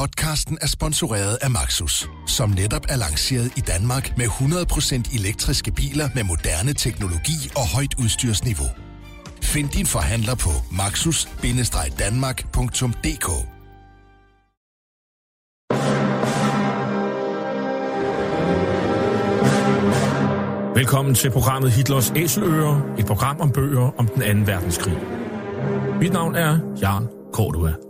Podcasten er sponsoreret af Maxus, som netop er lanceret i Danmark med 100% elektriske biler med moderne teknologi og højt udstyrsniveau. Find din forhandler på maxus-danmark.dk Velkommen til programmet Hitlers Æseløer, et program om bøger om den anden verdenskrig. Mit navn er Jan Cordua.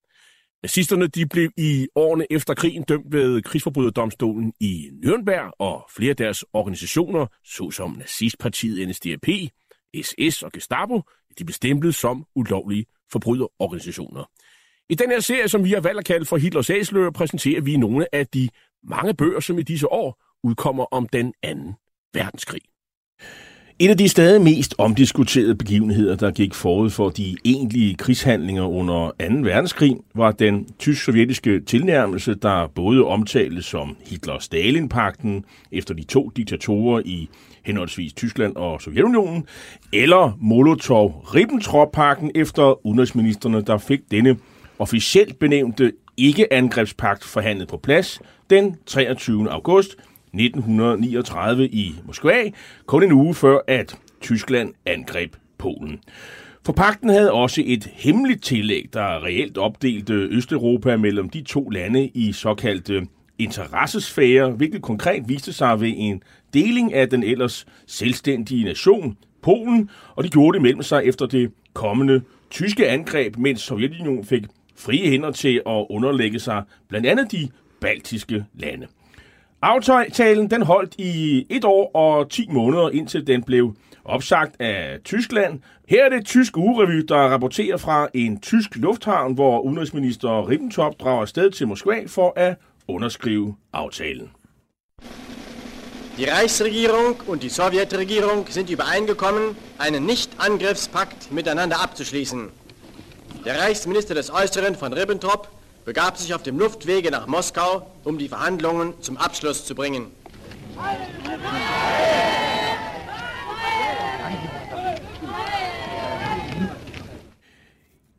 Nazisterne de blev i årene efter krigen dømt ved krigsforbryderdomstolen i Nürnberg, og flere af deres organisationer, såsom nazistpartiet NSDAP, SS og Gestapo, de blev stemplet som ulovlige forbryderorganisationer. I den her serie, som vi har valgt at kalde for Hitlers Æseløer, præsenterer vi nogle af de mange bøger, som i disse år udkommer om den anden verdenskrig. En af de stadig mest omdiskuterede begivenheder, der gik forud for de egentlige krigshandlinger under 2. verdenskrig, var den tysk-sovjetiske tilnærmelse, der både omtales som Hitler-Stalin-pakten efter de to diktatorer i henholdsvis Tyskland og Sovjetunionen, eller Molotov-Ribbentrop-pakten efter udenrigsministerne, der fik denne officielt benævnte ikke-angrebspagt forhandlet på plads den 23. august 1939 i Moskva, kun en uge før, at Tyskland angreb Polen. For pakten havde også et hemmeligt tillæg, der reelt opdelte Østeuropa mellem de to lande i såkaldte interessesfære, hvilket konkret viste sig ved en deling af den ellers selvstændige nation, Polen, og de gjorde det mellem sig efter det kommende tyske angreb, mens Sovjetunionen fik frie hænder til at underlægge sig blandt andet de baltiske lande. Aftalen den holdt i et år og 10 måneder, indtil den blev opsagt af Tyskland. Her er det tysk ugerevy, der rapporterer fra en tysk lufthavn, hvor udenrigsminister Ribbentrop drager afsted til Moskva for at underskrive aftalen. Die Reichsregierung und die Sowjetregierung sind übereingekommen, einen Nicht-Angriffspakt miteinander abzuschließen. Der Reichsminister des Äußeren von Ribbentrop begab sich auf dem Luftwege nach Moskau, um die Verhandlungen zum Abschluss zu bringen.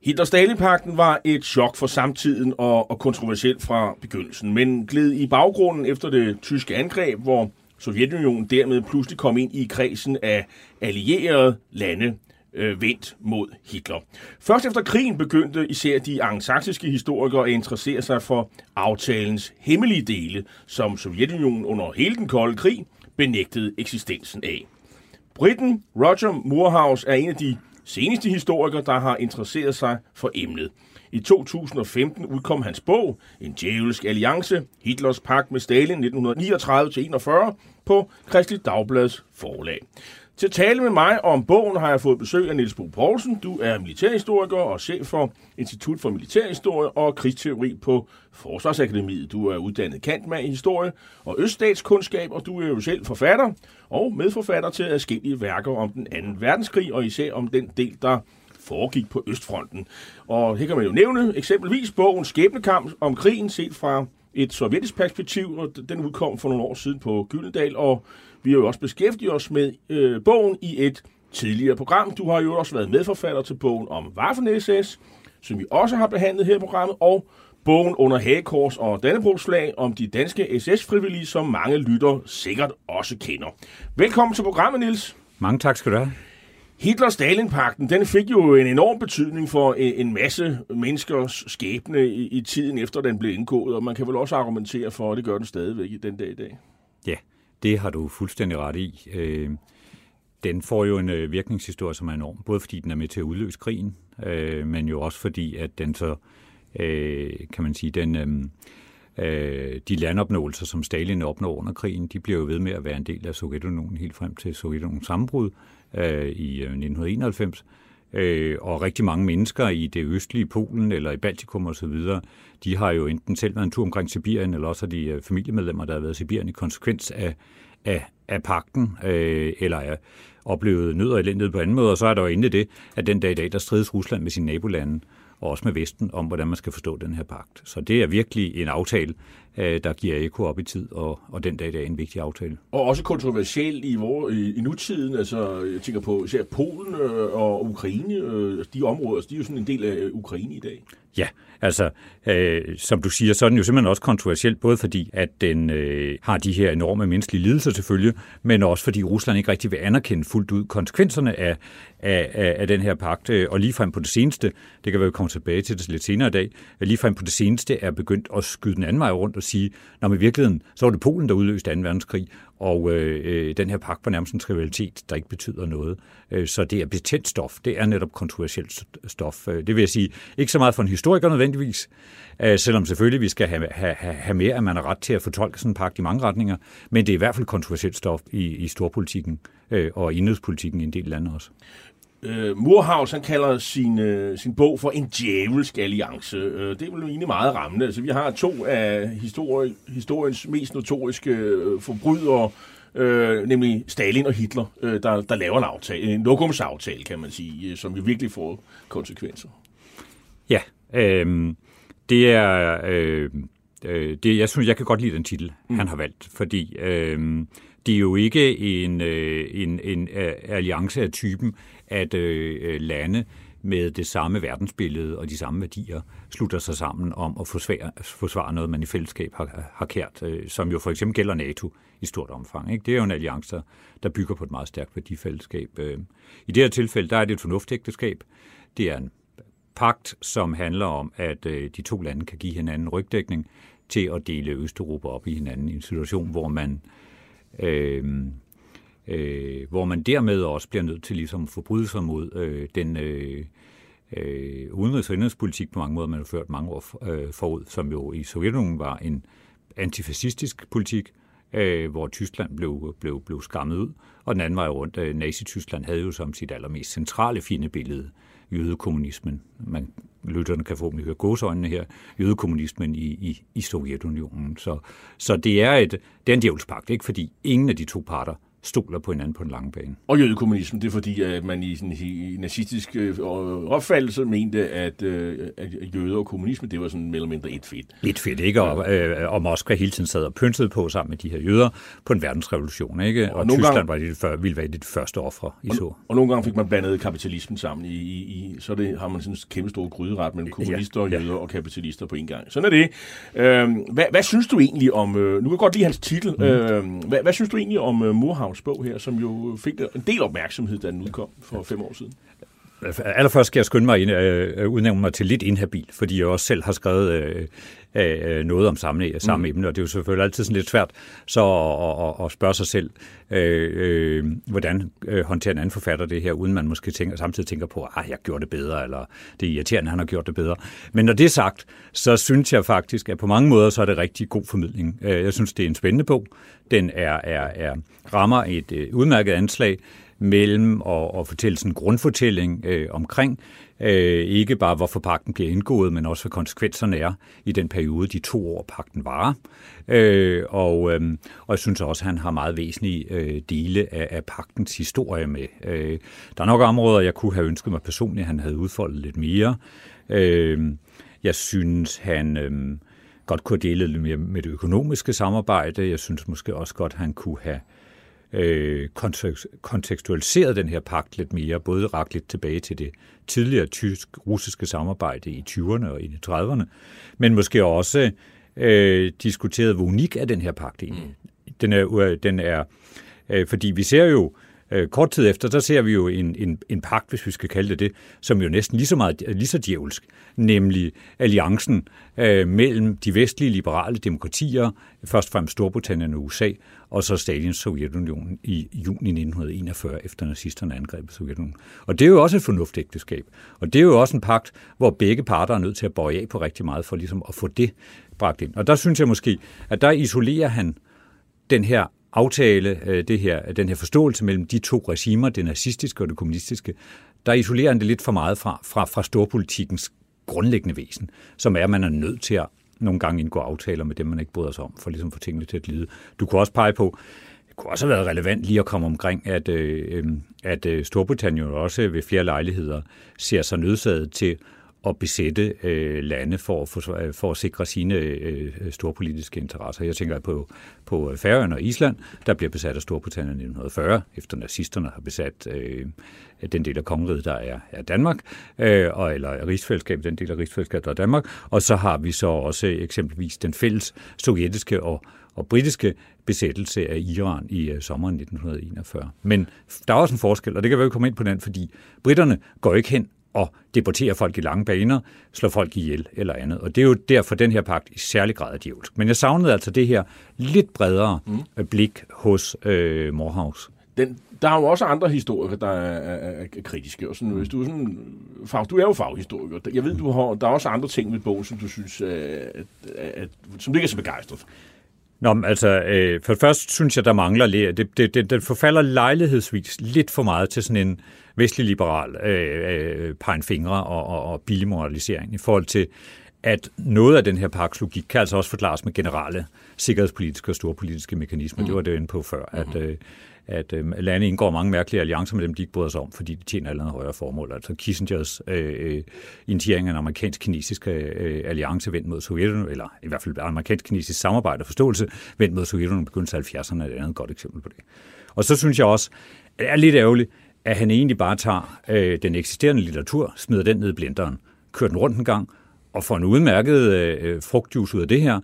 Hitler-Stalin-pakten var et chok for samtiden og, og kontroversielt fra begyndelsen, men gled i baggrunden efter det tyske angreb, hvor Sovjetunionen dermed pludselig kom ind i kredsen af allierede lande, øh, vendt mod Hitler. Først efter krigen begyndte især de angelsaksiske historikere at interessere sig for aftalens hemmelige dele, som Sovjetunionen under hele den kolde krig benægtede eksistensen af. Britten Roger Moorhouse er en af de seneste historikere, der har interesseret sig for emnet. I 2015 udkom hans bog, En djævelsk alliance, Hitlers pagt med Stalin 1939-41, på Kristelig Dagblads forlag. Til at tale med mig om bogen har jeg fået besøg af Niels Bo Poulsen. Du er militærhistoriker og chef for Institut for Militærhistorie og Krigsteori på Forsvarsakademiet. Du er uddannet kantmand i historie og øststatskundskab, og du er jo selv forfatter og medforfatter til adskillige værker om den anden verdenskrig, og især om den del, der foregik på Østfronten. Og her kan man jo nævne eksempelvis bogen Skæbnekamp om krigen set fra et sovjetisk perspektiv, og den udkom for nogle år siden på Gyldendal, og vi har jo også beskæftiget os med øh, bogen i et tidligere program. Du har jo også været medforfatter til bogen om Waffen-SS, som vi også har behandlet her i programmet, og bogen under Hagekors og Dannebrogsflag om de danske SS-frivillige, som mange lytter sikkert også kender. Velkommen til programmet, Nils. Mange tak skal du have. Hitler-Stalin-pakten, den fik jo en enorm betydning for en masse menneskers skæbne i, i tiden efter den blev indgået, og man kan vel også argumentere for, at det gør den stadigvæk i den dag i dag. Ja, det har du fuldstændig ret i. Øh, den får jo en øh, virkningshistorie, som er enorm, både fordi den er med til at udløse krigen, øh, men jo også fordi, at den så, øh, kan man sige, den, øhm, øh, de landopnåelser, som Stalin opnår under krigen, de bliver jo ved med at være en del af Sovjetunionen helt frem til Sovjetunionens sammenbrud øh, i 1991. Øh, og rigtig mange mennesker i det østlige Polen eller i Baltikum osv., de har jo enten selv været en tur omkring Sibirien, eller også har de øh, familiemedlemmer, der har været i Sibirien i konsekvens af, af, af pakten, øh, eller er oplevet nød og elendighed på anden måde. Og så er der jo endelig det, at den dag i dag, der strides Rusland med sine nabolande, og også med Vesten, om hvordan man skal forstå den her pagt. Så det er virkelig en aftale, der giver eko op i tid, og, og den dag i dag er en vigtig aftale. Og også kontroversiel i, vor, i, i nutiden. Altså, jeg tænker på især Polen øh, og Ukraine. Øh, de områder, de er jo sådan en del af Ukraine i dag. Ja, altså, øh, som du siger, så er den jo simpelthen også kontroversiel, både fordi, at den øh, har de her enorme menneskelige lidelser selvfølgelig, men også fordi Rusland ikke rigtig vil anerkende fuldt ud konsekvenserne af, af, af, af den her pagt. Og lige frem på det seneste, det kan vi komme tilbage til det lidt senere i dag, lige frem på det seneste er begyndt at skyde den anden vej rundt at sige, når i virkeligheden, så var det Polen, der udløste 2. verdenskrig, og øh, øh, den her pagt var nærmest en trivialitet, der ikke betyder noget. Øh, så det er betændt stof. Det er netop kontroversielt stof. Øh, det vil jeg sige, ikke så meget for en historiker nødvendigvis, selvom selvfølgelig vi skal have, have, have mere, at man har ret til at fortolke sådan en pagt i mange retninger, men det er i hvert fald kontroversielt stof i, i storpolitikken og indrigspolitikken i en del lande også. Uh, Murhaus, han kalder sin, uh, sin bog for en djævelsk alliance. Uh, det er vel egentlig meget rammende. Altså, vi har to af histori- historiens mest notoriske uh, forbrydere, uh, nemlig Stalin og Hitler, uh, der, der laver en aftale, en lokumsaftale, kan man sige, uh, som jo virkelig får konsekvenser. Ja, øh, det er... Øh, det, jeg synes, jeg kan godt lide den titel, mm. han har valgt, fordi øh, det er jo ikke en, øh, en, en alliance af typen, at øh, øh, lande med det samme verdensbillede og de samme værdier slutter sig sammen om at forsvare, forsvare noget, man i fællesskab har, har kært, øh, som jo for eksempel gælder NATO i stort omfang. Ikke? Det er jo en alliance, der bygger på et meget stærkt værdifællesskab. Øh. I det her tilfælde, der er det et fornuftægteskab. Det er en pagt, som handler om, at øh, de to lande kan give hinanden rygdækning til at dele Østeuropa op i hinanden i en situation, hvor man øh, øh, hvor man dermed også bliver nødt til ligesom at forbryde sig mod øh, den øh, øh, udenrigs- og indrigspolitik på mange måder, man har ført mange år øh, forud, som jo i Sovjetunionen var en antifascistisk politik, øh, hvor Tyskland blev, blev, blev skammet ud, og den anden vej rundt, øh, Nazi-Tyskland havde jo som sit allermest centrale fine billede jødekommunismen. Man, lytterne kan forhåbentlig høre gåsøjnene her, jødekommunismen i, i, i Sovjetunionen. Så, så det er, et, det er en djævelspagt, ikke? fordi ingen af de to parter stoler på hinanden på en lang bane. Og jødekommunismen, det er fordi, at man i sådan en nazistisk øh, opfattelse mente, at, øh, at jøder og kommunisme, det var sådan mere eller mindre et fedt. Et fedt, ikke? Og, øh, og Moskva hele tiden sad og pyntede på sammen med de her jøder på en verdensrevolution, ikke? Og, og Tyskland gang, var det før, ville være det første offer, I og, så. Og nogle gange fik man blandet kapitalismen sammen i, i, i så det, har man sådan en kæmpe stor gryderet mellem kommunister ja, ja. og jøder og kapitalister på en gang. Sådan er det. Øh, hvad, hvad synes du egentlig om, nu kan jeg godt lide hans titel, mm. øh, hvad, hvad synes du egentlig om uh, Murhavs bog her, som jo fik en del opmærksomhed, da den udkom for fem år siden? Allerførst skal jeg skynde mig ind, øh, udnævne mig til lidt inhabil, fordi jeg også selv har skrevet øh, øh, noget om samme, samme mm. emne, og det er jo selvfølgelig altid sådan lidt svært så at, at, at spørge sig selv, øh, øh, hvordan øh, håndterer en anden forfatter det her, uden man måske tænker, samtidig tænker på, at jeg gjorde det bedre, eller det er irriterende, han har gjort det bedre. Men når det er sagt, så synes jeg faktisk, at på mange måder, så er det rigtig god formidling. Øh, jeg synes, det er en spændende bog. Den er, er, er rammer et øh, udmærket anslag, mellem og, og fortælle sådan en grundfortælling øh, omkring, øh, ikke bare hvorfor pakten bliver indgået, men også hvad konsekvenserne er i den periode, de to år pakten varer. Øh, og, øh, og jeg synes også, at han har meget væsentlige øh, dele af, af pagtens historie med. Øh, der er nok områder, jeg kunne have ønsket mig personligt, at han havde udfoldet lidt mere. Øh, jeg synes, han... Øh, godt kunne dele lidt mere med det økonomiske samarbejde. Jeg synes måske også godt, han kunne have øh, kontekstualiseret den her pagt lidt mere, både rakt lidt tilbage til det tidligere tysk-russiske samarbejde i 20'erne og i 30'erne, men måske også øh, diskuteret, hvor unik er den her pagt egentlig. Mm. Den er, den er øh, fordi vi ser jo, Øh, kort tid efter, der ser vi jo en, en, en pagt, hvis vi skal kalde det det, som jo næsten lige så, meget, lige så djævelsk, nemlig alliancen øh, mellem de vestlige liberale demokratier, først og fremmest Storbritannien og USA, og så Stalins Sovjetunionen i juni 1941, efter nazisterne angreb Sovjetunionen. Og det er jo også et fornuftægteskab. Og det er jo også en pagt, hvor begge parter er nødt til at bøje af på rigtig meget, for ligesom at få det bragt ind. Og der synes jeg måske, at der isolerer han den her aftale, øh, det her, den her forståelse mellem de to regimer, det nazistiske og det kommunistiske, der isolerer han det lidt for meget fra, fra, fra storpolitikens grundlæggende væsen, som er, at man er nødt til at nogle gange indgå aftaler med dem, man ikke bryder sig om, for ligesom at få tingene til at lide. Du kunne også pege på, det kunne også have været relevant lige at komme omkring, at, øh, øhm, at øh, Storbritannien også ved flere lejligheder ser sig nødsaget til at besætte øh, lande for, for, for at sikre sine øh, storpolitiske interesser. Jeg tænker på, på øh, Færøerne og Island, der bliver besat af Storbritannien i 1940, efter nazisterne har besat øh, den del af kongeriget, der er, er Danmark, øh, og, eller rigsfællesskabet, den del af rigsfællesskabet, der er Danmark. Og så har vi så også eksempelvis den fælles sovjetiske og og britiske besættelse af Iran i øh, sommeren 1941. Men der er også en forskel, og det kan vi jo komme ind på den, fordi britterne går ikke hen og deporterer folk i lange baner, slår folk ihjel eller andet. Og det er jo derfor, den her pagt i særlig grad er djævelsk. Men jeg savnede altså det her lidt bredere mm. blik hos øh, Morehouse. Den, der er jo også andre historikere, der er, er, er kritiske. Og sådan, hvis du, er sådan, fag, du er jo faghistoriker. Jeg ved, du har, der er også andre ting ved bogen, som du synes, at, at, at, som du ikke er så begejstret for. Nå, men altså, øh, for det første synes jeg, der mangler lidt. Det, det, det, det forfalder lejlighedsvis lidt for meget til sådan en vestlig liberal øh, øh, pegen fingre og, og, og billig moralisering i forhold til, at noget af den her pakkes logik kan altså også forklares med generelle sikkerhedspolitiske og storpolitiske mekanismer. Mm. Det var det inde på før, at, øh, at øh, lande indgår mange mærkelige alliancer med dem, de ikke bryder sig om, fordi de tjener eller højere formål. Altså Kissingers øh, øh initiering af en amerikansk-kinesisk øh, øh, alliance vendt mod Sovjetunionen, eller i hvert fald amerikansk-kinesisk samarbejde og forståelse vendt mod Sovjetunionen begyndelsen af 70'erne, er et andet godt eksempel på det. Og så synes jeg også, at det er lidt ærgerligt, at han egentlig bare tager øh, den eksisterende litteratur, smider den ned i blenderen, kører den rundt en gang, og får en udmærket øh, øh frugtjuice ud af det her,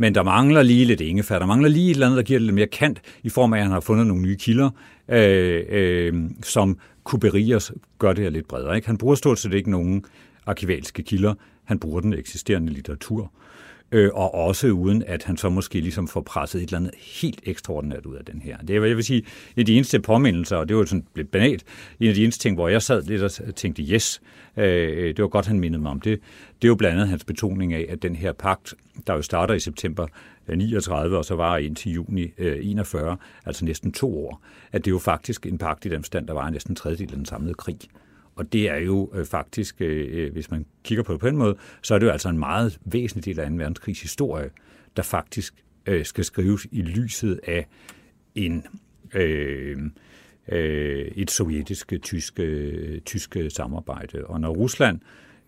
men der mangler lige lidt ingefær. Der mangler lige et eller andet, der giver det lidt mere kant, i form af, at han har fundet nogle nye kilder, øh, øh, som kunne berige os, gør det her lidt bredere. Ikke? Han bruger stort set ikke nogen arkivalske kilder. Han bruger den eksisterende litteratur. Øh, og også uden, at han så måske ligesom får presset et eller andet helt ekstraordinært ud af den her. Det er, jeg vil sige, en af de eneste påmindelser, og det var sådan lidt banalt, en af de eneste ting, hvor jeg sad lidt og tænkte, yes, øh, det var godt, han mindede mig om det, det er jo blandt andet hans betoning af, at den her pagt, der jo starter i september øh, 39, og så var ind til juni øh, 41, altså næsten to år, at det er jo faktisk en pagt i den stand, der var næsten en tredjedel af den samlede krig. Og det er jo øh, faktisk, øh, øh, hvis man kigger på det på den måde, så er det jo altså en meget væsentlig del af 2. verdenskrigs historie, der faktisk øh, skal skrives i lyset af en øh, øh, et sovjetisk-tyske øh, tyske øh, samarbejde. Og når Rusland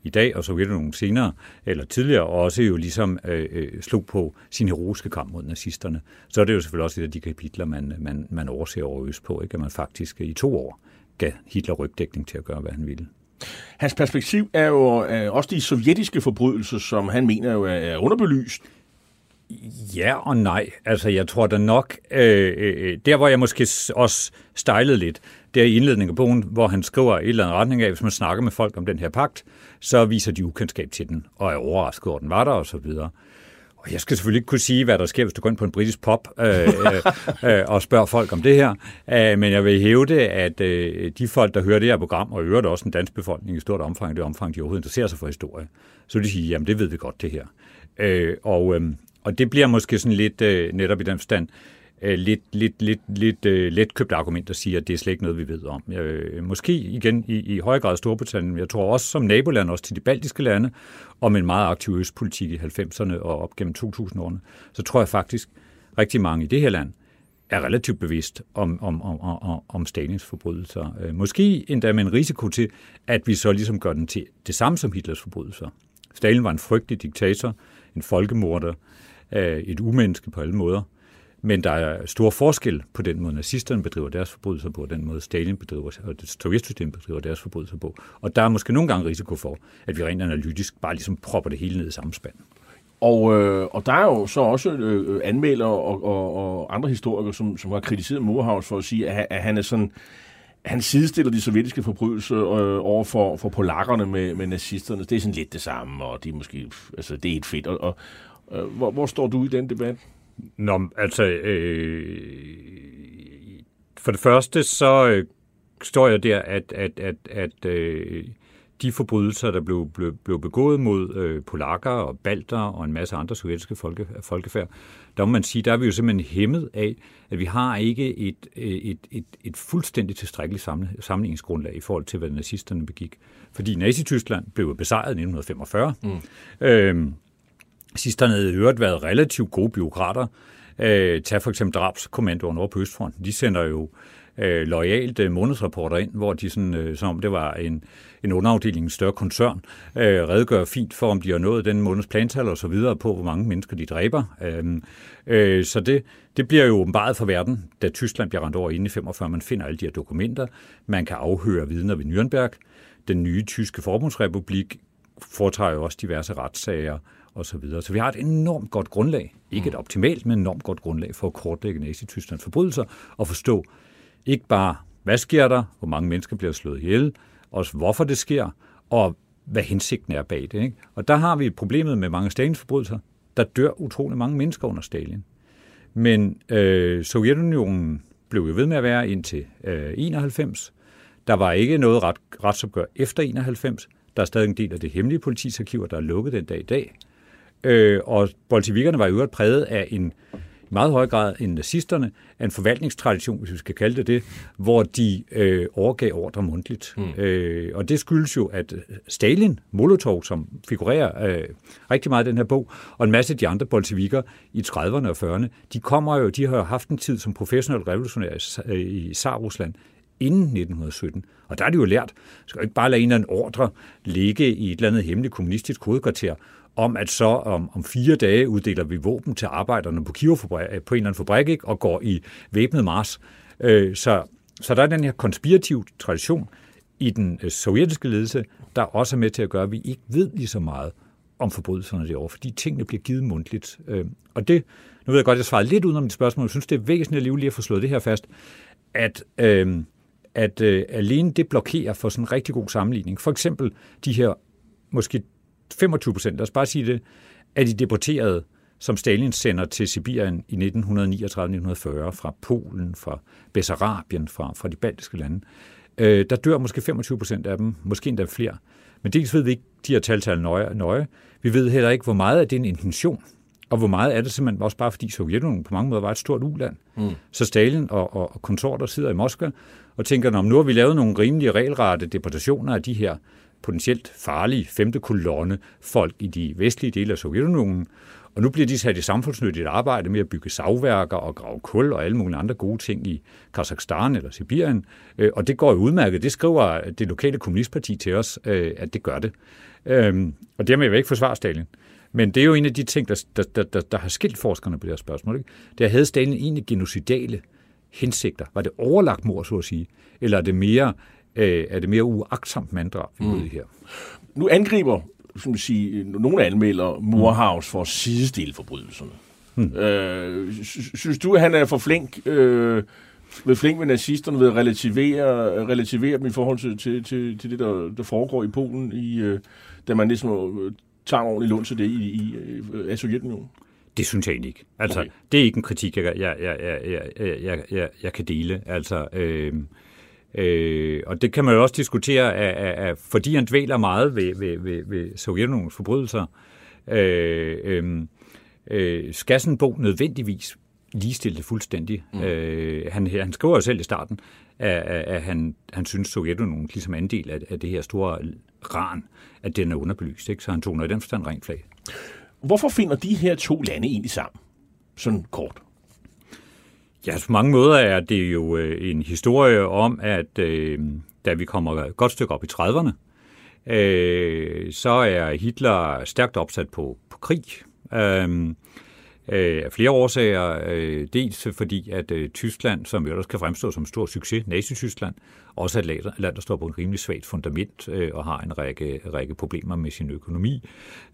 i dag, og Sovjetunionen senere, eller tidligere, også jo ligesom øh, øh, slog på sin heroiske kamp mod nazisterne, så er det jo selvfølgelig også et af de kapitler, man, man, man overser over Øst på, ikke? at man faktisk i to år gav Hitler rygdækning til at gøre, hvad han ville. Hans perspektiv er jo øh, også de sovjetiske forbrydelser, som han mener jo er underbelyst. Ja og nej. Altså, jeg tror da nok, øh, øh, der hvor jeg måske også stejlede lidt, det er i indledningen af bogen, hvor han skriver et eller andet retning af, hvis man snakker med folk om den her pagt, så viser de ukendskab til den, og er overrasket over, den var der, og så videre. Og jeg skal selvfølgelig ikke kunne sige, hvad der sker, hvis du går ind på en britisk pop øh, øh, øh, og spørger folk om det her. Øh, men jeg vil hæve det, at øh, de folk, der hører det her program, og øvrigt også en dansk befolkning i stort omfang, det omfang, de overhovedet interesserer sig for historie, så vil de sige, jamen det ved vi godt, det her. Øh, og, øh, og det bliver måske sådan lidt, øh, netop i den forstand, øh, Øh, lidt, lidt, lidt, lidt øh, letkøbt argument at sige, at det er slet ikke noget, vi ved om. Øh, måske igen i, i høj grad Storbritannien, jeg tror også som naboland, også til de baltiske lande, om en meget aktiv østpolitik i 90'erne og op gennem 2000-årene, så tror jeg faktisk, rigtig mange i det her land er relativt bevidst om, om, om, om, om Stalins forbrydelser. Øh, måske endda med en risiko til, at vi så ligesom gør den til det samme som Hitlers forbrydelser. Stalin var en frygtelig diktator, en folkemorder, øh, et umenneske på alle måder. Men der er stor forskel på den måde, nazisterne bedriver deres forbrydelser på, og den måde Stalin bedriver, og det sovjetsystem bedriver deres forbrydelser på. Og der er måske nogle gange risiko for, at vi rent analytisk bare ligesom propper det hele ned i samme spand. Og, øh, og der er jo så også øh, anmeldere og, og, og andre historikere, som, som har kritiseret Morehouse for at sige, at, at han er sådan han sidestiller de sovjetiske forbrydelser øh, over for, for polakkerne med, med nazisterne. Det er sådan lidt det samme, og de er måske, altså, det er et fedt. Og, og øh, hvor, hvor står du i den debat? Nå, altså, øh, for det første, så øh, står jeg der, at, at, at, at øh, de forbrydelser, der blev, blev, blev begået mod øh, polakker og balter og en masse andre sovjetiske folke, folkefærd, der må man sige, der er vi jo simpelthen hæmmet af, at vi har ikke et, et, et, et fuldstændigt tilstrækkeligt sammenligningsgrundlag i forhold til, hvad nazisterne begik. Fordi Nazi-Tyskland blev besejret i 1945. Mm. Øhm, Sidsterne havde i øvrigt været relativt gode byråkrater. Øh, tag for eksempel drabskommandoen over på Østfronten. De sender jo øh, lojalt øh, månedsrapporter ind, hvor de sådan, øh, som om det var en, en underafdeling, en større koncern, øh, redegør fint for, om de har nået den måneds plantal og så videre på, hvor mange mennesker de dræber. Øh, øh, så det, det bliver jo åbenbart for verden, da Tyskland bliver rendt over inde i 45. Man finder alle de her dokumenter. Man kan afhøre vidner ved Nürnberg. Den nye tyske forbundsrepublik foretager jo også diverse retssager og så videre. Så vi har et enormt godt grundlag, ikke et optimalt, men enormt godt grundlag for at kortlægge Nazi-Tysklands forbrydelser og forstå ikke bare, hvad sker der, hvor mange mennesker bliver slået ihjel, også hvorfor det sker, og hvad hensigten er bag det. Ikke? Og der har vi problemet med mange Stalins forbrydelser. Der dør utrolig mange mennesker under Stalin. Men øh, Sovjetunionen blev jo ved med at være indtil øh, 91. Der var ikke noget ret, retsopgør efter 91. Der er stadig en del af det hemmelige politisarkiv, der er lukket den dag i dag. Øh, og bolsjevikerne var i øvrigt præget af en i meget høj grad end nazisterne, af en forvaltningstradition, hvis vi skal kalde det det, hvor de øh, overgav ordre mundtligt. Mm. Øh, og det skyldes jo, at Stalin, Molotov, som figurerer øh, rigtig meget i den her bog, og en masse af de andre bolsjevikker i 30'erne og 40'erne, de kommer jo, de har jo haft en tid som professionelle revolutionære i Tsar-Rusland inden 1917. Og der er de jo lært, skal jo ikke bare lade en eller anden ordre ligge i et eller andet hemmeligt kommunistisk hovedkvarter, om at så om, om fire dage uddeler vi våben til arbejderne på Kiev øh, på en eller anden fabrik ikke, og går i væbnet mars. Øh, så, så der er den her konspirative tradition i den øh, sovjetiske ledelse, der også er med til at gøre, at vi ikke ved lige så meget om forbrydelserne derovre, fordi tingene bliver givet mundtligt. Øh, og det, nu ved jeg godt, jeg svarede lidt udenom dit spørgsmål, jeg synes, det er væsentligt alligevel lige at få slået det her fast, at, øh, at øh, alene det blokerer for sådan en rigtig god sammenligning. For eksempel de her måske 25 procent, lad os bare sige det, af de deporterede, som Stalin sender til Sibirien i 1939-1940 fra Polen, fra Bessarabien, fra, fra de baltiske lande, øh, der dør måske 25 procent af dem, måske endda flere. Men dels ved vi ikke de her tal nøje, nøje. Vi ved heller ikke, hvor meget af det er en intention, og hvor meget er det simpelthen også bare fordi Sovjetunionen på mange måder var et stort uland. Mm. Så Stalin og, og, og konsorter sidder i Moskva og tænker, om nu har vi lavet nogle rimelige regelrette deportationer af de her potentielt farlige femte kolonne folk i de vestlige dele af Sovjetunionen, og nu bliver de sat i samfundsnyttigt arbejde med at bygge savværker og grave kul og alle mulige andre gode ting i Kazakhstan eller Sibirien. Øh, og det går jo udmærket. Det skriver det lokale kommunistparti til os, øh, at det gør det. Øhm, og dermed vil jeg ikke forsvare Stalin. Men det er jo en af de ting, der, der, der, der, der har skilt forskerne på det her spørgsmål. Ikke? Det havde Stalin egentlig genocidale hensigter. Var det overlagt mor, så at sige? Eller er det mere øh, er det mere uagtsomt manddrab, vi mm. her. Nu angriber som sige, nogle anmelder Moorhouse for at sidestille forbrydelserne. Hmm. Øh, synes du, at han er for flink, øh, ved flink med nazisterne ved at relativere, relativere dem i forhold til, til, til, til det, der, der foregår i Polen, i, øh, da man ligesom øh, tager ordentligt lund til det i, i, øh, af Sovjetunionen? Det synes jeg egentlig ikke. Altså, okay. det er ikke en kritik, jeg, jeg, jeg, jeg, jeg, jeg, jeg kan dele. Altså, øh, Øh, og det kan man jo også diskutere, af, af, fordi han dvæler meget ved, ved, ved, ved Sovjetunionens forbrydelser. Øh, øh, øh, skal sådan en bog nødvendigvis ligestille det fuldstændig? Mm. Øh, han, han skriver jo selv i starten, at, at, at han, han synes, Sovjetunionen ligesom andel af, af det her store ran, at den er underbelyst. Ikke? Så han tog noget i den forstand rent flag. Hvorfor finder de her to lande egentlig sammen? Sådan kort. Ja, på mange måder er det jo øh, en historie om, at øh, da vi kommer et godt stykke op i 30'erne, øh, så er Hitler stærkt opsat på, på krig. Øh, øh, af flere årsager. Øh, dels fordi, at øh, Tyskland, som jo kan fremstå som stor succes, Nazi-Tyskland, også er et land, der står på en rimelig svagt fundament øh, og har en række, række problemer med sin økonomi.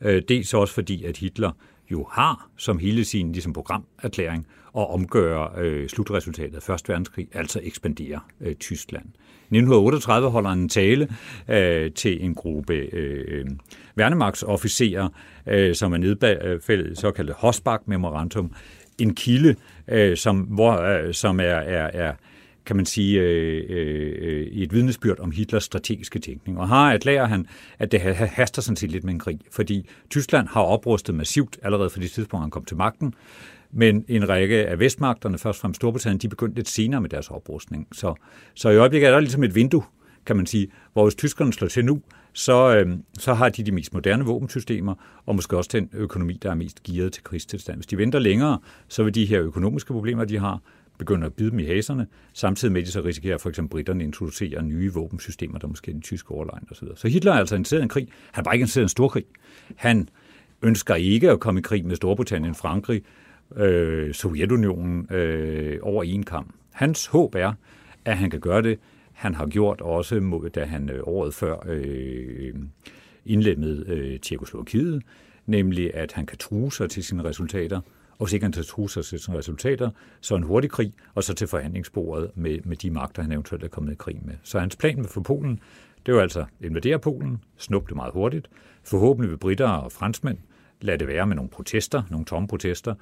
Øh, dels også fordi, at Hitler jo har som hele sin ligesom, programerklæring at omgøre øh, slutresultatet af Første Verdenskrig, altså ekspandere øh, Tyskland. I 1938 holder han en tale øh, til en gruppe øh, værnemagtsofficerer, øh, som er nedfældet såkaldte Hosbach Memorandum, en kilde, øh, som, hvor, øh, som er, er, er kan man sige, øh, øh, øh, i et vidnesbyrd om Hitlers strategiske tænkning. Og har erklærer han, at det haster sådan set lidt med en krig, fordi Tyskland har oprustet massivt allerede fra det tidspunkt, han kom til magten, men en række af vestmagterne, først frem Storbritannien, de begyndte lidt senere med deres oprustning. Så, så i øjeblikket er der ligesom et vindue, kan man sige, hvor hvis tyskerne slår til nu, så, øh, så har de de mest moderne våbensystemer, og måske også den økonomi, der er mest gearet til krigstilstand. Hvis de venter længere, så vil de her økonomiske problemer, de har, begynder at bide dem i haserne, samtidig med, at de så risikerer for eksempel britterne introducerer nye våbensystemer, der måske er den tyske overlegn osv. Så Hitler er altså interesseret i en krig. Han var ikke interesseret i en stor krig. Han ønsker ikke at komme i krig med Storbritannien, Frankrig, øh, Sovjetunionen øh, over en kamp. Hans håb er, at han kan gøre det. Han har gjort også, da han øh, året før øh, indlemmede øh, Tjekoslovakiet, nemlig at han kan true sig til sine resultater, og hvis ikke han kan til sine resultater, så en hurtig krig, og så til forhandlingsbordet med, med de magter, han eventuelt er kommet i krig med. Så hans plan for Polen, det var altså invadere Polen, snuppe det meget hurtigt, forhåbentlig vil britter og franskmænd lade det være med nogle protester, nogle tomme protester,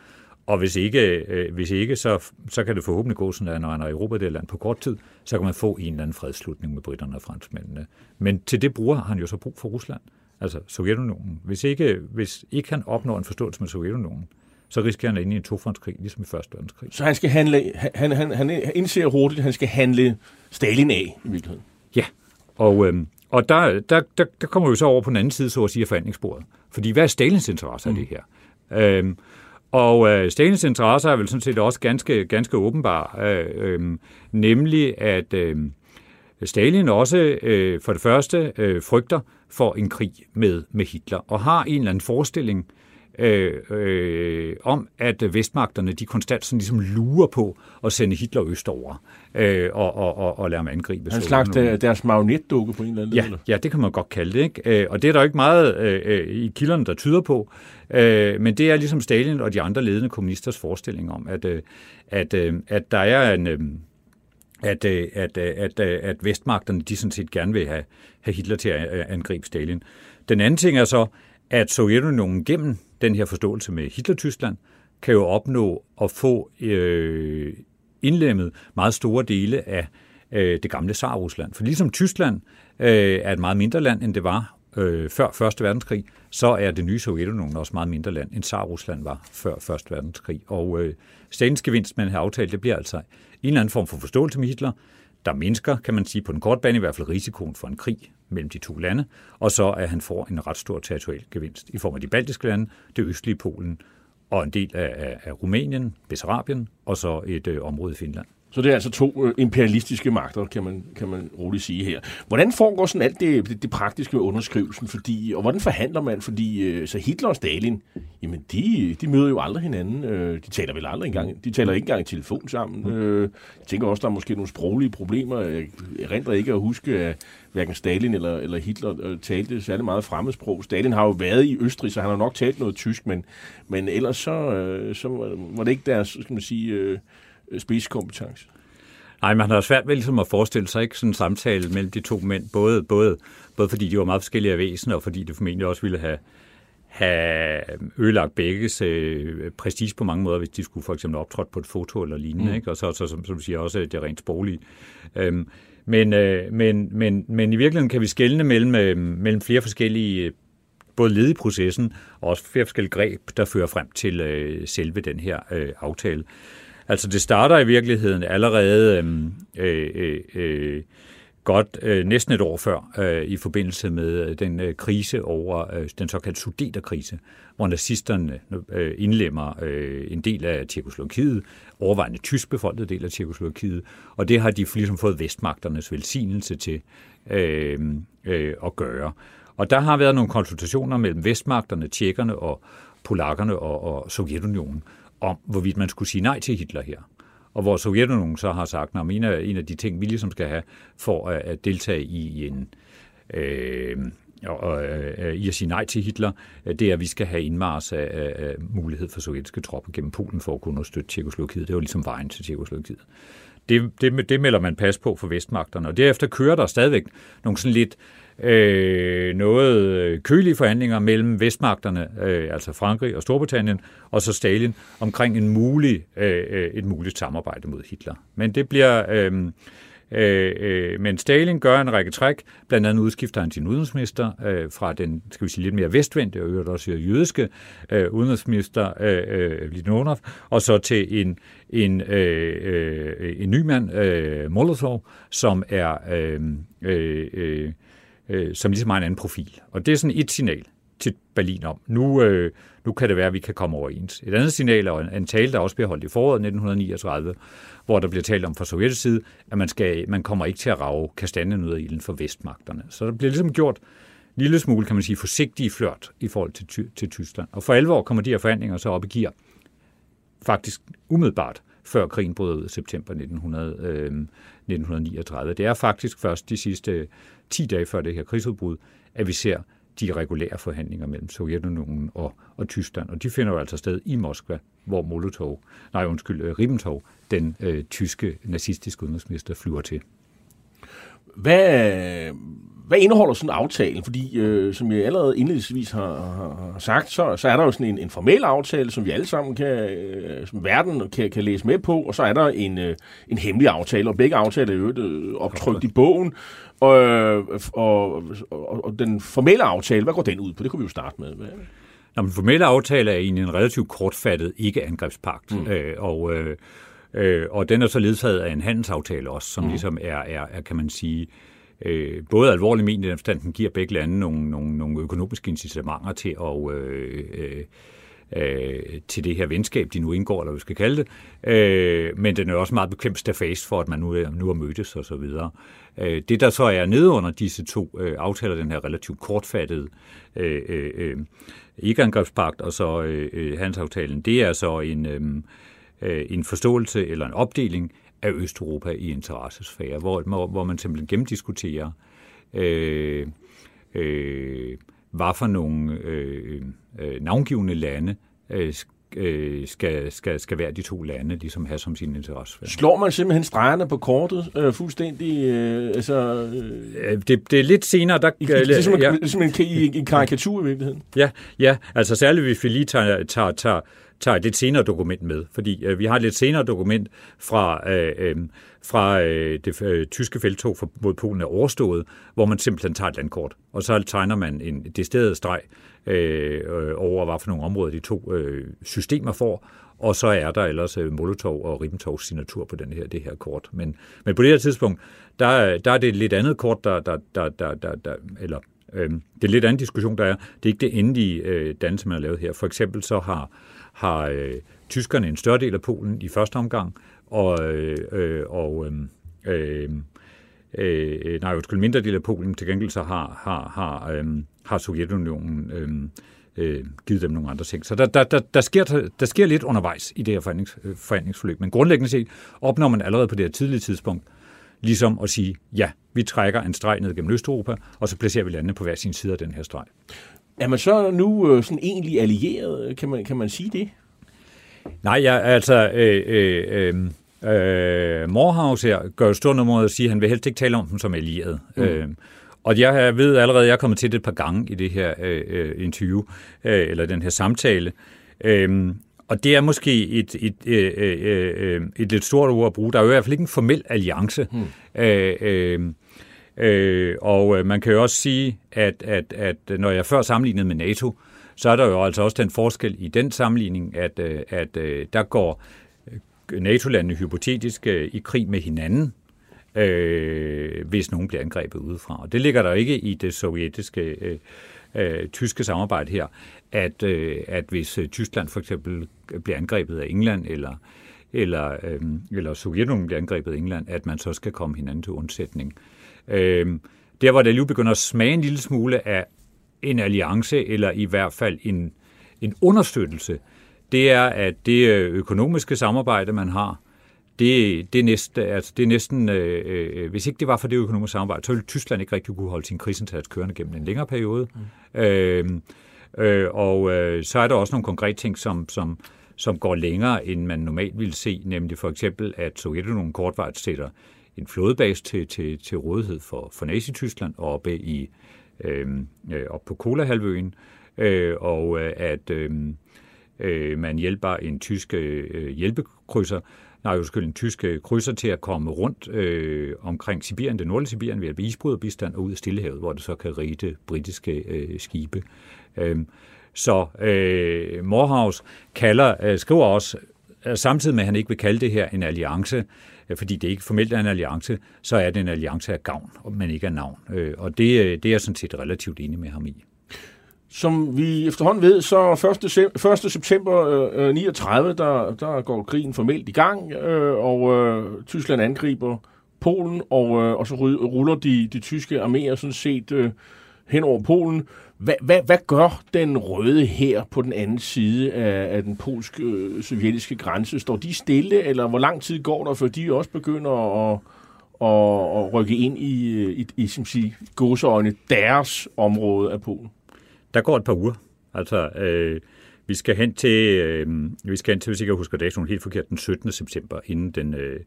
og hvis ikke, øh, hvis ikke så, så kan det forhåbentlig gå sådan, at når han er Europa det land på kort tid, så kan man få en eller anden fredslutning med britterne og franskmændene. Men til det bruger han jo så brug for Rusland, altså Sovjetunionen. Hvis ikke, hvis ikke han opnår en forståelse med Sovjetunionen, så risikerer han at ind i en tofrontskrig, ligesom i Første Verdenskrig. Så han skal handle, han, han, han indser hurtigt, at han skal handle Stalin af i virkeligheden? Ja, og, øhm, og der, der, der, der kommer vi så over på den anden side, så at sige, af forhandlingsbordet. Fordi hvad er Stalins interesse mm. af det her? Øhm, og øh, Stalins interesse er vel sådan set også ganske, ganske åbenbar, øh, øh, nemlig at øh, Stalin også øh, for det første øh, frygter for en krig med, med Hitler, og har en eller anden forestilling øh, øh, om, at vestmagterne de konstant sådan ligesom lurer på at sende Hitler østover øh, og, og, og, og lade ham angribe. En slags der, deres magnetdukke på en eller anden ja, måde? Ja, det kan man godt kalde det. Ikke? Øh, og det er der ikke meget øh, øh, i kilderne, der tyder på. Øh, men det er ligesom Stalin og de andre ledende kommunisters forestilling om, at, øh, at, øh, at der er en... Øh, at, at, at, at vestmagterne de sådan set gerne vil have, have Hitler til at angribe Stalin. Den anden ting er så, at Sovjetunionen gennem den her forståelse med Hitler-Tyskland kan jo opnå at få øh, indlemmet meget store dele af øh, det gamle Tsar-Rusland. For ligesom Tyskland øh, er et meget mindre land, end det var øh, før Første Verdenskrig, så er det nye Sovjetunionen også meget mindre land, end Tsar-Rusland var før Første Verdenskrig. Og øh, Stalins gevinst med den her aftale, det bliver altså en eller anden form for forståelse med Hitler, der mindsker, kan man sige, på den korte bane i hvert fald risikoen for en krig mellem de to lande, og så at han får en ret stor territorial gevinst i form af de baltiske lande, det østlige Polen og en del af, af Rumænien, Bessarabien og så et øh, område i Finland. Så det er altså to øh, imperialistiske magter, kan man, kan man roligt sige her. Hvordan foregår sådan alt det, det, det praktiske med underskrivelsen? Fordi, og hvordan forhandler man? Fordi øh, så Hitler og Stalin, jamen de, de møder jo aldrig hinanden. Øh, de taler vel aldrig engang. De taler ikke engang i telefon sammen. Mm. jeg tænker også, der er måske nogle sproglige problemer. Jeg erindrer ikke at huske, at hverken Stalin eller, eller Hitler talte særlig meget fremmedsprog. Stalin har jo været i Østrig, så han har nok talt noget tysk, men, men ellers så, så var det ikke deres, skal man sige spidskompetence. Nej, man har svært ved ligesom at forestille sig ikke sådan en samtale mellem de to mænd, både, både, både fordi de var meget forskellige væsener, og fordi det formentlig også ville have, have ødelagt begges øh, prestige på mange måder, hvis de skulle for eksempel optrådt på et foto eller lignende, mm. ikke? og så, så som, som du siger, også det rent sproglige. Øhm, men, øh, men, men, men i virkeligheden kan vi skelne mellem, øh, mellem flere forskellige både led i processen, og også flere forskellige greb, der fører frem til øh, selve den her øh, aftale. Altså det starter i virkeligheden allerede øhm, øh, øh, øh, godt øh, næsten et år før øh, i forbindelse med øh, den øh, krise over øh, den såkaldte sudeterkrise, hvor nazisterne øh, indlemmer øh, en del af Tjekoslovakiet, overvejende tysk befolket del af Tjekoslovakiet, og det har de ligesom fået vestmagternes velsignelse til øh, øh, at gøre. Og der har været nogle konsultationer mellem vestmagterne, tjekkerne og polakkerne og, og Sovjetunionen om, hvorvidt man skulle sige nej til Hitler her. Og hvor Sovjetunionen så har sagt, at en af, en af de ting, vi ligesom skal have for at, at deltage i en øh, og, øh, i at sige nej til Hitler, øh, det er, at vi skal have indmars af, af, af mulighed for sovjetiske tropper gennem Polen for at kunne understøtte Tjekoslovakiet. Det var ligesom vejen til Tjekoslovakiet. Det, det, det melder man pas på for vestmagterne, og derefter kører der stadigvæk nogle sådan lidt øh, noget øh, kølige forhandlinger mellem vestmagterne, øh, altså Frankrig og Storbritannien, og så Stalin omkring en mulig, øh, øh, et muligt samarbejde mod Hitler. Men det bliver... Øh, Øh, øh, men Stalin gør en række træk. Blandt andet udskifter han sin udenrigsminister øh, fra den, skal vi sige, lidt mere vestvendte og øvrigt også jødiske øh, udenrigsminister øh, øh Lidonov, og så til en, en, øh, øh, en ny mand, øh, Molotov, som er øh, øh, øh, som ligesom har en anden profil. Og det er sådan et signal til Berlin om, nu, øh, nu kan det være, at vi kan komme overens. Et andet signal er en, en tale, der også bliver holdt i foråret 1939, hvor der bliver talt om fra sovjetisk side, at man, skal, man kommer ikke til at rave kastanjen ud af ilden for vestmagterne. Så der bliver ligesom gjort en lille smule, kan man sige, forsigtige flørt i forhold til, ty- til Tyskland. Og for alvor kommer de her forhandlinger så op i gear, faktisk umiddelbart før krigen brød ud i september 1900, øh, 1939. Det er faktisk først de sidste 10 dage før det her krigsudbrud, at vi ser de regulære forhandlinger mellem Sovjetunionen og, og Tyskland. Og de finder jo altså sted i Moskva, hvor Molotov, nej undskyld, øh, Ribbentrop, den øh, tyske nazistiske udenrigsminister, flyver til. Hvad, hvad indeholder sådan en aftale? Fordi, øh, som jeg allerede indledningsvis har, har, har sagt, så, så er der jo sådan en, en formel aftale, som vi alle sammen kan, øh, som verden kan, kan læse med på, og så er der en, øh, en hemmelig aftale, og begge aftaler er jo øh, optrykt i bogen. Og, og, og, og den formelle aftale, hvad går den ud på? Det kunne vi jo starte med. Hvad? Nå, den formelle aftale er egentlig en relativt kortfattet ikke-angrebspagt, mm. øh, og, øh, øh, og den er så ledsaget af en handelsaftale også, som mm. ligesom er, er, er, kan man sige, øh, både alvorligt ment i den forstand, den giver begge lande nogle, nogle, nogle økonomiske incitamenter til at... Øh, øh, øh, til det her venskab, de nu indgår, eller hvad vi skal kalde det. Øh, men den er også meget bekvemt stafage for, at man nu, nu har mødtes og så videre. Øh, det, der så er nede under disse to øh, aftaler, den her relativt kortfattede øh, øh, øh ikke-angrebspagt og så øh, øh, handelsaftalen, det er så en, øh, øh en forståelse eller en opdeling af Østeuropa i interessesfære, hvor, hvor man simpelthen gennemdiskuterer, øh, øh, hvad for nogle øh, øh, navngivende lande øh, øh, skal, skal, skal være de to lande, ligesom have som sin interesse. Slår man simpelthen stregerne på kortet øh, fuldstændig? Øh, altså, øh... det, det er lidt senere. Der, I, det er som, ja. ligesom en, en, en karikatur i virkeligheden. Ja, ja, altså særligt hvis vi lige tager, tager, tager tager et lidt senere dokument med, fordi øh, vi har et lidt senere dokument fra, øh, øh, fra øh, det øh, tyske feltog for, mod Polen er overstået, hvor man simpelthen tager et landkort, og så tegner man en decideret streg øh, øh over, hvad for nogle områder de to øh, systemer får, og så er der ellers øh, Molotov og Ribbentovs signatur på den her, det her kort. Men, men på det her tidspunkt, der, der er det et lidt andet kort, der, der, der, der, der, der eller øh, det er lidt anden diskussion, der er. Det er ikke det endelige øh, dannelse, man har lavet her. For eksempel så har har øh, tyskerne en større del af Polen i første omgang, og, øh, øh og øhm, øhm, øh, øh, nej, undskyld, mindre del af Polen. Til gengæld så har, har, har, øh, har Sovjetunionen øh, øh, givet dem nogle andre ting. Så der, der, der, der, sker, der sker lidt undervejs i det her forhandlings, øh, forhandlingsforløb, men grundlæggende set opnår man allerede på det her tidlige tidspunkt ligesom at sige, ja, vi trækker en streg ned gennem Østeuropa, og så placerer vi landene på hver sin side af den her streg. Er man så nu øh, sådan egentlig allieret? Kan man, kan man sige det? Nej, ja, altså... Øh, øh, øh, øh, Morehouse her gør jo stort nummer at sige, at han vil helst ikke tale om dem som allieret. Mm. Øh, og jeg ved allerede, at jeg er kommet til det et par gange i det her øh, øh, interview, øh, eller den her samtale. Øh, og det er måske et, et, øh, øh, øh, et lidt stort ord at bruge. Der er jo i hvert fald ikke en formel alliance. Mm. Øh, øh, Øh, og øh, man kan jo også sige, at, at, at når jeg før sammenlignede med NATO, så er der jo altså også den forskel i den sammenligning, at, øh, at øh, der går NATO-landene hypotetisk i krig med hinanden, øh, hvis nogen bliver angrebet udefra. Og det ligger der ikke i det sovjetiske øh, øh, tyske samarbejde her, at, øh, at hvis Tyskland for eksempel bliver angrebet af England, eller, eller, øh, eller Sovjetunionen bliver angrebet af England, at man så skal komme hinanden til undsætning. Øh, Øh, der, hvor det lige begynder at smage en lille smule af en alliance, eller i hvert fald en, en understøttelse, det er, at det øh, økonomiske samarbejde, man har, det, det, er, næsten, altså det er næsten, øh, øh, hvis ikke det var for det økonomiske samarbejde, så ville Tyskland ikke rigtig kunne holde sin krisindsats kørende gennem en længere periode. Mm. Øh, øh, og øh, så er der også nogle konkrete ting, som, som, som går længere, end man normalt ville se, nemlig for eksempel, at Sovjetunionen kortvarigt sætter en flådebase til, til, til rådighed for, for Nazi-Tyskland oppe i øhm, øh, op på Kolahalvøen, øh, og øh, at øh, øh, man hjælper en tysk øh, hjælpekrydser, nej, undskyld, en tysk øh, krydser til at komme rundt øh, omkring Sibirien, det nordlige Sibirien, ved hjælp af isbryderbistand og ud af Stillehavet, hvor det så kan ride britiske øh, skibe. Øh, så øh, Morhaus kalder, øh, skriver også, samtidig med at han ikke vil kalde det her en alliance, Øh, fordi det ikke formelt er en alliance, så er det en alliance af gavn, men ikke af navn. Øh, og det, øh, det er jeg sådan set relativt enig med ham i. Som vi efterhånden ved, så 1. 1. september øh, 39, der, der går krigen formelt i gang, øh, og øh, Tyskland angriber Polen, og, øh, og så ruller de, de tyske arméer sådan set øh, hen over Polen. Hvad, hvad, hvad gør den røde her på den anden side af, af den polsk-sovjetiske øh, grænse? Står de stille, eller hvor lang tid går der, før de også begynder at, at, at rykke ind i, øh, i, i som sige, godseøjne deres område af Polen? Der går et par uger. Altså, øh, vi skal hen til, øh, vi skal hen til, hvis jeg husker datoen helt forkert, den 17. september, inden den øh,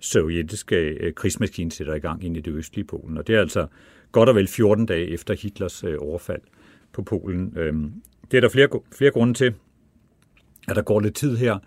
sovjetiske øh, krigsmaskine sætter i gang ind i det østlige Polen. Og det er altså godt og vel 14 dage efter Hitlers øh, overfald på Polen. Øh, det er der flere, flere grunde til, at der går lidt tid her.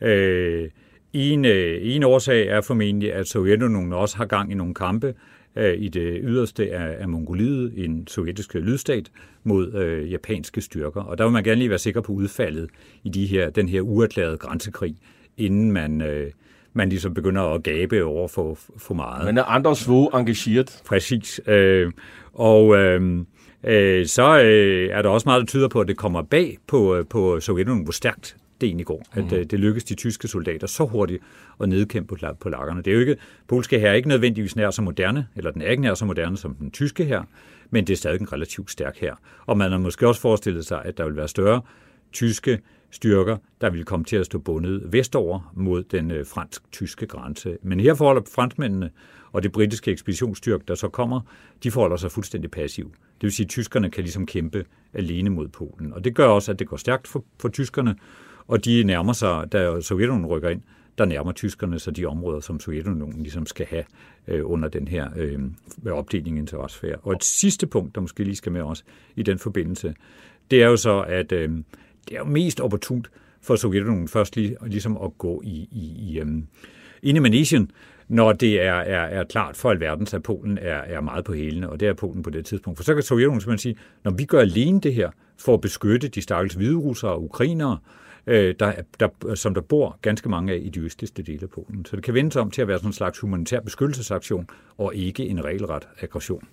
Øh, en, øh, en årsag er formentlig, at Sovjetunionen også har gang i nogle kampe øh, i det yderste af, af Mongoliet, en sovjetisk lydstat, mod øh, japanske styrker. Og der vil man gerne lige være sikker på udfaldet i de her, den her uerklærede grænsekrig, inden man, øh, man ligesom begynder at gabe over for, for meget. Men er andre svog engageret? Præcis. Øh, og øh, øh, så øh, er der også meget, der tyder på, at det kommer bag på, øh, på Sovjetunionen, hvor stærkt det egentlig går. At mm. øh, det lykkedes de tyske soldater så hurtigt at nedkæmpe på, på lakkerne. Det er jo ikke, polske her er ikke nødvendigvis nær så moderne, eller den er ikke nær så moderne som den tyske her, men det er stadig en relativt stærk her. Og man har måske også forestillet sig, at der vil være større tyske styrker, der vil komme til at stå bundet vestover mod den øh, fransk-tyske grænse. Men her forholder franskmændene og det britiske ekspeditionsstyrke, der så kommer, de forholder sig fuldstændig passiv. Det vil sige, at tyskerne kan ligesom kæmpe alene mod Polen. Og det gør også, at det går stærkt for, for tyskerne, og de nærmer sig, da Sovjetunionen rykker ind, der nærmer tyskerne sig de områder, som Sovjetunionen ligesom skal have øh, under den her øh, opdeling i interessefære. Og et sidste punkt, der måske lige skal med os i den forbindelse, det er jo så, at øh, det er jo mest opportunt for Sovjetunionen først lige, ligesom at gå i, i, i um, ind i Manesien, når det er, er, er klart for alverden, at Polen er, er meget på hælene, og det er Polen på det tidspunkt. For så kan Sovjetunionen simpelthen sige, når vi gør alene det her for at beskytte de stakkels hviderussere og ukrainere, øh, der, der, som der bor ganske mange af i de østligste dele af Polen. Så det kan vendes om til at være sådan en slags humanitær beskyttelsesaktion, og ikke en regelret aggression.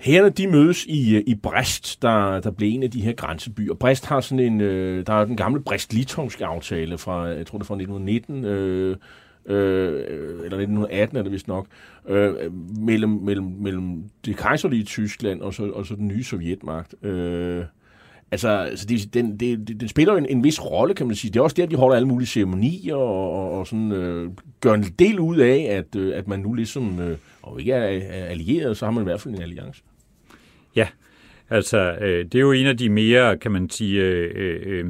Herrene, de mødes i, øh, i Brest, der, der blev en af de her grænsebyer. Brest har sådan en, øh, der er den gamle Brest-Litovske aftale fra, jeg tror det er fra 1919, øh, øh, eller 1918 er det vist nok, øh, mellem, mellem, mellem det kejserlige Tyskland og så, og så den nye sovjetmagt. Øh, Altså, altså det, den, det, den spiller en, en vis rolle, kan man sige. Det er også der, de holder alle mulige ceremonier og, og, og sådan, øh, gør en del ud af, at, øh, at man nu ligesom, øh, og ikke er, er allieret, så har man i hvert fald en alliance. Ja, altså øh, det er jo en af de mere, kan man sige, øh, øh, øh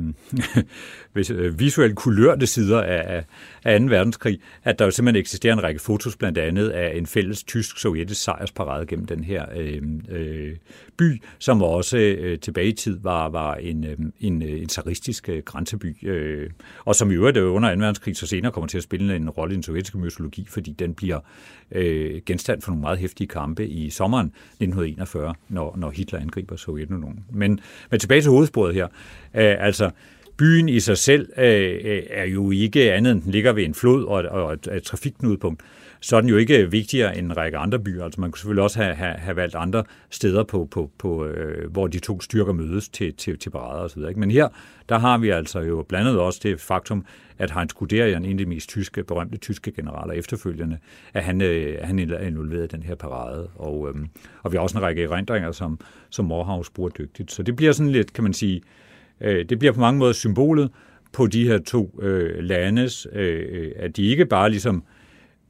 øh, visuelt kulørte sider af, af 2. verdenskrig, at der jo simpelthen eksisterer en række fotos, blandt andet af en fælles tysk-sovjetisk sejrsparade gennem den her øh, øh, by, som også øh, tilbage i tid var, var en, øh, en, øh, en zaristisk øh, grænseby, øh, og som i øvrigt under 2. verdenskrig så senere kommer til at spille en rolle i den sovjetiske mytologi, fordi den bliver øh, genstand for nogle meget hæftige kampe i sommeren 1941, når, når Hitler angriber Sovjetunionen. Men, men tilbage til hovedsporet her. Øh, altså, byen i sig selv øh, øh, er jo ikke andet end den ligger ved en flod og et, og et, et trafikknudepunkt. Så er den jo ikke vigtigere end en række andre byer. Altså man kunne selvfølgelig også have, have, have valgt andre steder, på, på, på, øh, hvor de to styrker mødes til, til, til parader osv. Men her, der har vi altså jo blandet også det faktum, at Heinz Guderian, en af de mest tyske, berømte tyske generaler efterfølgende, at han, øh, han er involveret i den her parade. Og, øh, og vi har også en række erindringer, som, som Morhaus bruger dygtigt. Så det bliver sådan lidt, kan man sige, Øh, det bliver på mange måder symbolet på de her to øh, landes, øh, at de ikke bare ligesom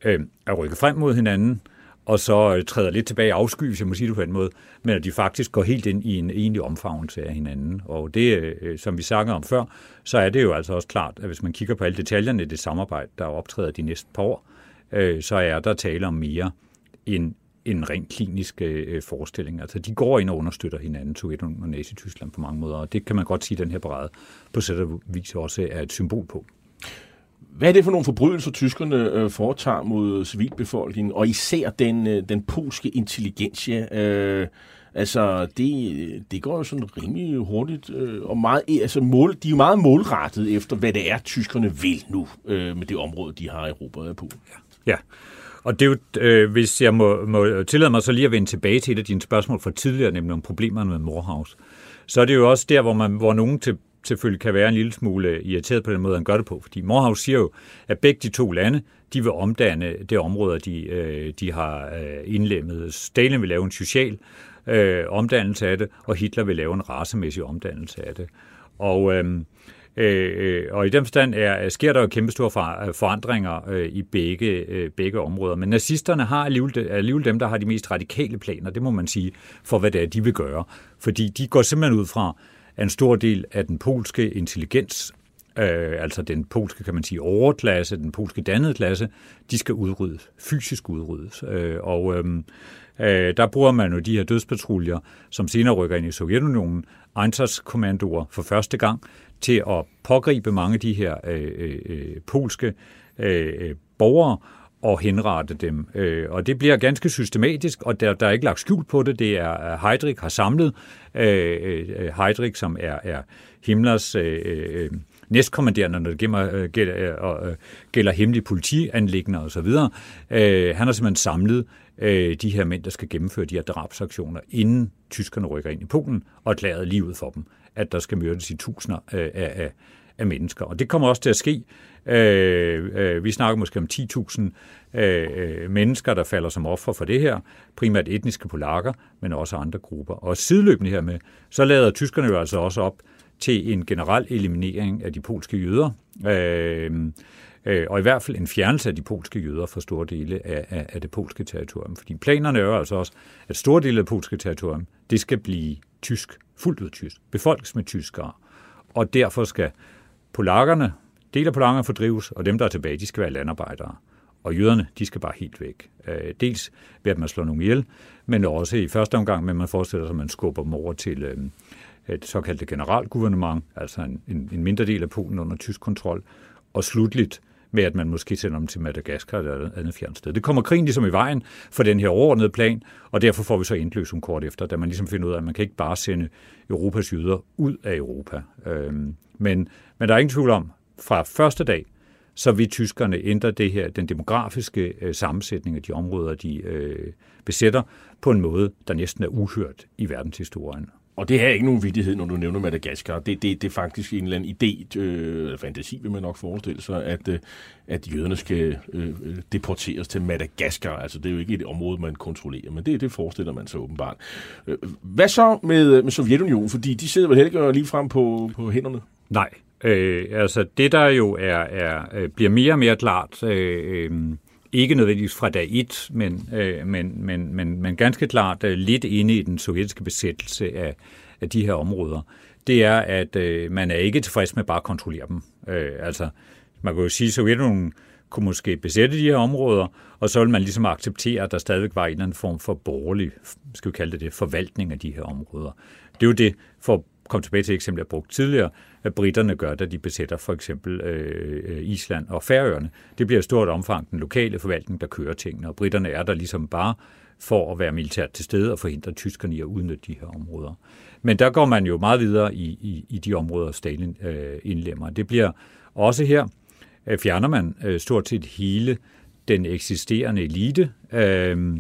øh, er rykket frem mod hinanden, og så øh, træder lidt tilbage i afsky, hvis jeg må sige det på en måde, men at de faktisk går helt ind i en egentlig omfavnelse af hinanden. Og det, øh, som vi snakkede om før, så er det jo altså også klart, at hvis man kigger på alle detaljerne i det samarbejde, der optræder de næste par år, øh, så er der tale om mere end en rent klinisk øh, forestilling. Altså, de går ind og understøtter hinanden, Sovjetunionen og Nazi-Tyskland på mange måder, og det kan man godt sige, at den her parade på sæt og vis også er et symbol på. Hvad er det for nogle forbrydelser, tyskerne øh, foretager mod civilbefolkningen, og især den, øh, den polske intelligensia? Øh, altså, det, det går jo sådan rimelig hurtigt, øh, og meget, altså mål, de er jo meget målrettet efter, hvad det er, tyskerne vil nu øh, med det område, de har erobret på. Ja. ja. Og det er jo, øh, hvis jeg må, må tillade mig så lige at vende tilbage til et af dine spørgsmål fra tidligere, nemlig om problemerne med Morehouse, så er det jo også der, hvor, man, hvor nogen til, selvfølgelig kan være en lille smule irriteret på den måde, han gør det på. Fordi Morehouse siger jo, at begge de to lande, de vil omdanne det område, de, øh, de har øh, indlemmet. Stalin vil lave en social øh, omdannelse af det, og Hitler vil lave en racemæssig omdannelse af det. Og, øh, Øh, øh, og i den forstand er, sker der jo kæmpe store øh, forandringer øh, i begge, øh, begge områder. Men nazisterne har alligevel, alligevel dem, der har de mest radikale planer, det må man sige, for hvad det er, de vil gøre. Fordi de går simpelthen ud fra, at en stor del af den polske intelligens øh, altså den polske, kan man sige, overklasse, den polske dannede klasse, de skal udryddes, fysisk udryddes. Øh, og øh, øh, der bruger man jo de her dødspatruljer, som senere rykker ind i Sovjetunionen, Einsatzkommandoer for første gang, til at pågribe mange af de her øh, øh, øh, polske øh, borgere, og henrette dem. Øh, og det bliver ganske systematisk, og der, der er ikke lagt skjul på det. Det er øh, Heydrich har samlet. Øh, øh, Heydrich, som er, er Himmlers øh, øh, næstkommanderende, når det gælder, gælder, gælder hemmelige politianlæggende osv. Øh, han har simpelthen samlet øh, de her mænd, der skal gennemføre de her drabsaktioner, inden tyskerne rykker ind i Polen, og erklæret livet for dem, at der skal myrdes i tusinder øh, af, af, af mennesker. Og det kommer også til at ske. Øh, øh, vi snakker måske om 10.000 øh, øh, mennesker, der falder som offer for det her. Primært etniske polakker, men også andre grupper. Og sideløbende hermed, så lader tyskerne jo altså også op til en generel eliminering af de polske jøder. Øh, øh, og i hvert fald en fjernelse af de polske jøder fra store dele af, af, af det polske territorium. Fordi planerne er jo altså også, at store dele af det polske territorium, det skal blive tysk, fuldt ud tysk, befolkes med tyskere. Og derfor skal polakkerne, del af polakkerne fordrives, og dem, der er tilbage, de skal være landarbejdere. Og jøderne, de skal bare helt væk. Øh, dels ved, at man slår nogle ihjel, men også i første omgang, men man forestiller sig, at man skubber dem over til øh, et det såkaldte generalgouvernement, altså en, en, en mindre del af Polen under tysk kontrol, og slutligt med, at man måske sender dem til Madagaskar eller et andet fjernt sted. Det kommer krigen ligesom i vejen for den her overordnede plan, og derfor får vi så indløsning kort efter, da man ligesom finder ud af, at man kan ikke bare sende Europas jøder ud af Europa. Øhm, men, men der er ingen tvivl om, fra første dag, så vil tyskerne ændre det her, den demografiske øh, sammensætning af de områder, de øh, besætter, på en måde, der næsten er uhørt i verdenshistorien. Og det er ikke nogen vidighed, når du nævner Madagaskar. Det, det, det er faktisk en eller anden idé, øh, fantasi vil man nok forestille sig, at, øh, at jøderne skal øh, øh, deporteres til Madagaskar. Altså det er jo ikke et område, man kontrollerer, men det, det forestiller man sig åbenbart. Øh, hvad så med, øh, med Sovjetunionen? Fordi de sidder vel heller lige frem på, på hænderne? Nej, øh, altså det der jo er, er bliver mere og mere klart, øh, øh, ikke nødvendigvis fra dag et, men, øh, men, men, men, men ganske klart øh, lidt inde i den sovjetiske besættelse af, af de her områder, det er, at øh, man er ikke tilfreds med bare at kontrollere dem. Øh, altså, man kan jo sige, at Sovjetunionen kunne måske besætte de her områder, og så vil man ligesom acceptere, at der stadigvæk var en eller anden form for borgerlig, skal vi kalde det det, forvaltning af de her områder. Det er jo det, for kom tilbage til et eksempel, jeg brugte tidligere, at britterne gør, da de besætter for eksempel øh, øh, Island og Færøerne. Det bliver i stort omfang den lokale forvaltning, der kører tingene, og britterne er der ligesom bare for at være militært til stede og forhindre tyskerne i at udnytte de her områder. Men der går man jo meget videre i, i, i de områder, Stalin øh, indlemmer. Det bliver også her, øh, fjerner man øh, stort set hele den eksisterende elite. Øh,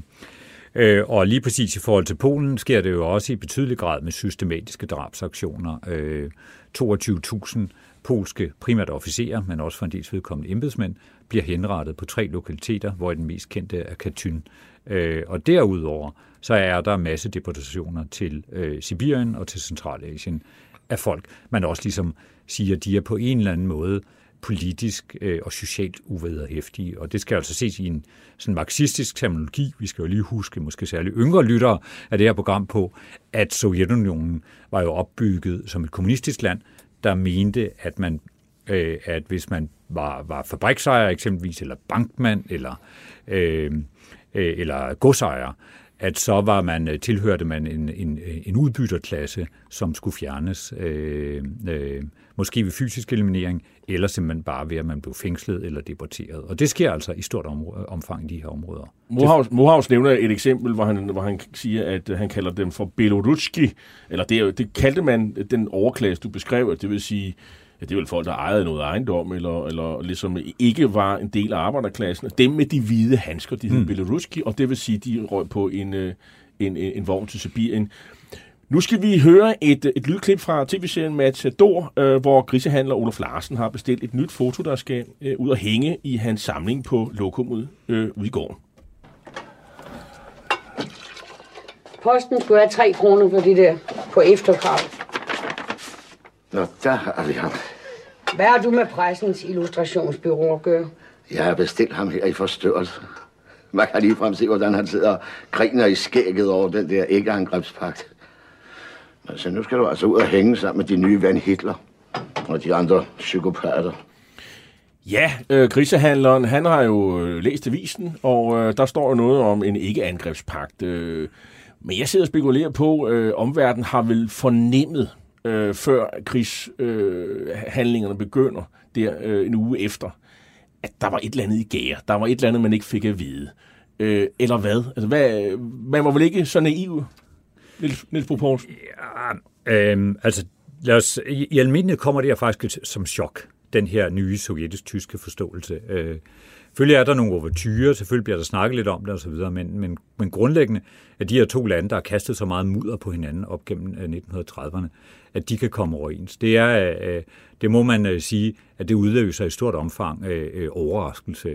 Øh, og lige præcis i forhold til Polen sker det jo også i betydelig grad med systematiske drabsaktioner. Øh, 22.000 polske, primært officerer, men også for en dels vedkommende embedsmænd, bliver henrettet på tre lokaliteter, hvor den mest kendte er Katyn. Øh, og derudover så er der masse deportationer til øh, Sibirien og til Centralasien af folk, man også ligesom siger, at de er på en eller anden måde politisk øh, og socialt uvederhæftige. Og det skal altså ses i en sådan marxistisk terminologi. Vi skal jo lige huske, måske særligt yngre lyttere af det her program på, at Sovjetunionen var jo opbygget som et kommunistisk land, der mente, at man øh, at hvis man var, var fabriksejer eksempelvis, eller bankmand, eller, øh, øh, eller godsejer, at så var man øh, tilhørte man en, en, en udbytterklasse, som skulle fjernes, øh, øh, måske ved fysisk eliminering, eller simpelthen bare ved, at man blev fængslet eller deporteret. Og det sker altså i stort omfang i de her områder. Mohaus, Mohaus nævner et eksempel, hvor han, hvor han siger, at han kalder dem for Belorutski, eller det, det kaldte man den overklasse, du beskrev, det vil sige ja, det er vel folk, der ejede noget ejendom, eller, eller ligesom ikke var en del af arbejderklassen. Dem med de hvide handsker, de hed mm. Belaruski, og det vil sige, de røg på en, øh, en, en, en vogn til Sibirien. Nu skal vi høre et, et lydklip fra tv-serien Matador, øh, hvor grisehandler Olof Larsen har bestilt et nyt foto, der skal øh, ud og hænge i hans samling på lokummet øh, ude i gården. Posten skulle have 3 kroner for det der på efterkrav. Nå, der har vi ham. Hvad har du med pressens illustrationsbyrå at gøre? Jeg har bestilt ham her i forstørrelse. Man kan lige frem se, hvordan han sidder og griner i skægget over den der ikke-angrebspagt. Altså, så nu skal du altså ud og hænge sammen med de nye ven Hitler og de andre psykopater. Ja, øh, krisehandleren, han har jo øh, læst avisen, og øh, der står jo noget om en ikke-angrebspagt. Øh, men jeg sidder og spekulerer på, øh, omverdenen har vel fornemmet, øh, før krigshandlingerne øh, begynder, der øh, en uge efter, at der var et eller andet i gære. Der var et eller andet, man ikke fik at vide. Øh, eller hvad? Altså, hvad? Øh, man var vel ikke så naiv, Niels, Niels Bo Ja, øh, altså, lad os, i, i almindelighed kommer det her faktisk som chok, den her nye sovjetisk-tyske forståelse. Øh, Selvfølgelig er der nogle overtyrer, selvfølgelig bliver der snakket lidt om det osv., men, men, men grundlæggende er de her to lande, der har kastet så meget mudder på hinanden op gennem øh, 1930'erne, at de kan komme overens. Det, er, øh, det må man øh, sige, at det udløser i stort omfang øh, øh, overraskelse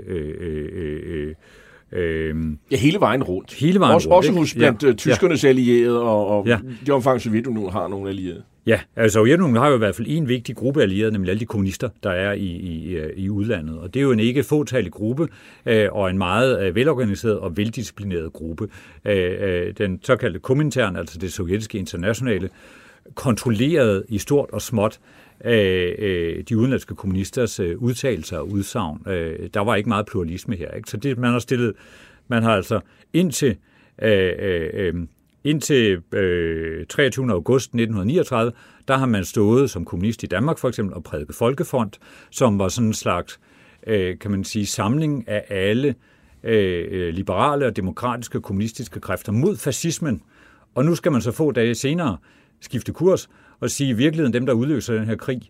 ja, hele vejen rundt. Hele vejen også, rundt. Også hos blandt ja, tyskernes ja. allierede, og, og ja. de omfang Sovjetunionen har nogle allierede. Ja, altså Sovjetunionen har jo i hvert fald en vigtig gruppe allierede, nemlig alle de kommunister, der er i, i, i udlandet. Og det er jo en ikke fåtalig gruppe, øh, og en meget øh, velorganiseret og veldisciplineret gruppe. Øh, øh, den såkaldte Komintern, altså det sovjetiske internationale, kontrollerede i stort og småt øh, øh, de udenlandske kommunisters øh, udtalelser og udsagn. Øh, der var ikke meget pluralisme her. Ikke? Så det, man har stillet, man har altså indtil øh, øh, øh Indtil øh, 23. august 1939, der har man stået som kommunist i Danmark for eksempel og prædiket Folkefront, som var sådan en slags, øh, kan man sige, samling af alle øh, øh liberale og demokratiske kommunistiske kræfter mod fascismen. Og nu skal man så få dage senere skifte kurs og sige, at i virkeligheden dem, der udløser den her krig,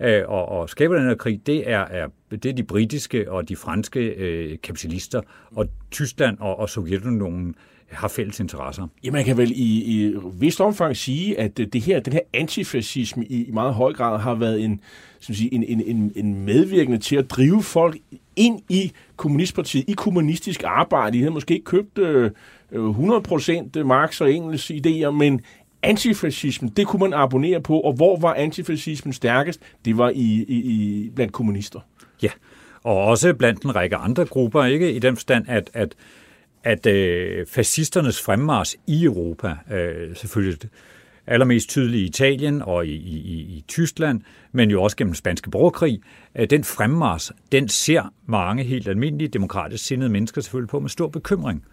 øh, og, og skaber den her krig, det er, er, det er de britiske og de franske øh, kapitalister, og Tyskland og, og Sovjetunionen har fælles interesser. Ja, man kan vel i, i vist omfang sige, at det her, den her antifascisme i i meget høj grad har været en, som sige, en, en, en, en medvirkende til at drive folk ind i kommunistpartiet, i kommunistisk arbejde. De havde måske ikke købt øh, 100% Marx og Engels idéer, men antifascismen, det kunne man abonnere på, og hvor var antifascismen stærkest? Det var i, i, i blandt kommunister. Ja, og også blandt en række andre grupper, ikke? I den forstand, at, at at øh, fascisternes fremmars i Europa, øh, selvfølgelig allermest tydeligt i Italien og i, i, i Tyskland, men jo også gennem den spanske borgerkrig, øh, den fremmars, den ser mange helt almindelige demokratisk sindede mennesker selvfølgelig på med stor bekymring.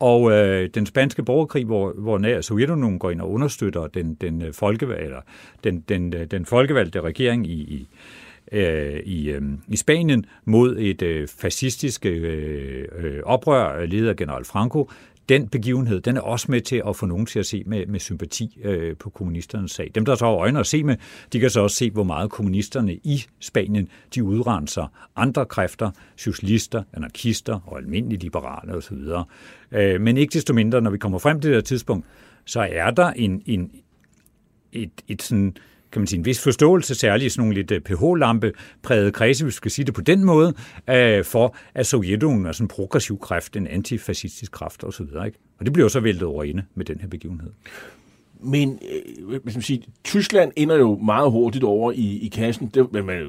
Og øh, den spanske borgerkrig, hvor, hvor nær Sovjetunionen går ind og understøtter den, den, øh, folkevalg, folkevalgte, eller den, den, øh, den folkevalgte regering i, i, øh, i, øh, i Spanien mod et øh, fascistisk øh, øh, oprør ledet af general Franco, den begivenhed, den er også med til at få nogen til at se med, med sympati øh, på kommunisternes sag. Dem, der så har øjne at se med, de kan så også se, hvor meget kommunisterne i Spanien, de udrenser andre kræfter, socialister, anarkister og almindelige liberale osv. Øh, men ikke desto mindre, når vi kommer frem til det her tidspunkt, så er der en, en, et, et sådan kan man sige, en vis forståelse, særligt i sådan nogle lidt øh, pH-lampe præget kredse, hvis vi skal sige det på den måde, øh, for at Sovjetunionen er sådan en progressiv kraft, en antifascistisk kraft osv. Ikke? Og det bliver så væltet over ende med den her begivenhed. Men øh, man siger, Tyskland ender jo meget hurtigt over i, i kassen. Det, man,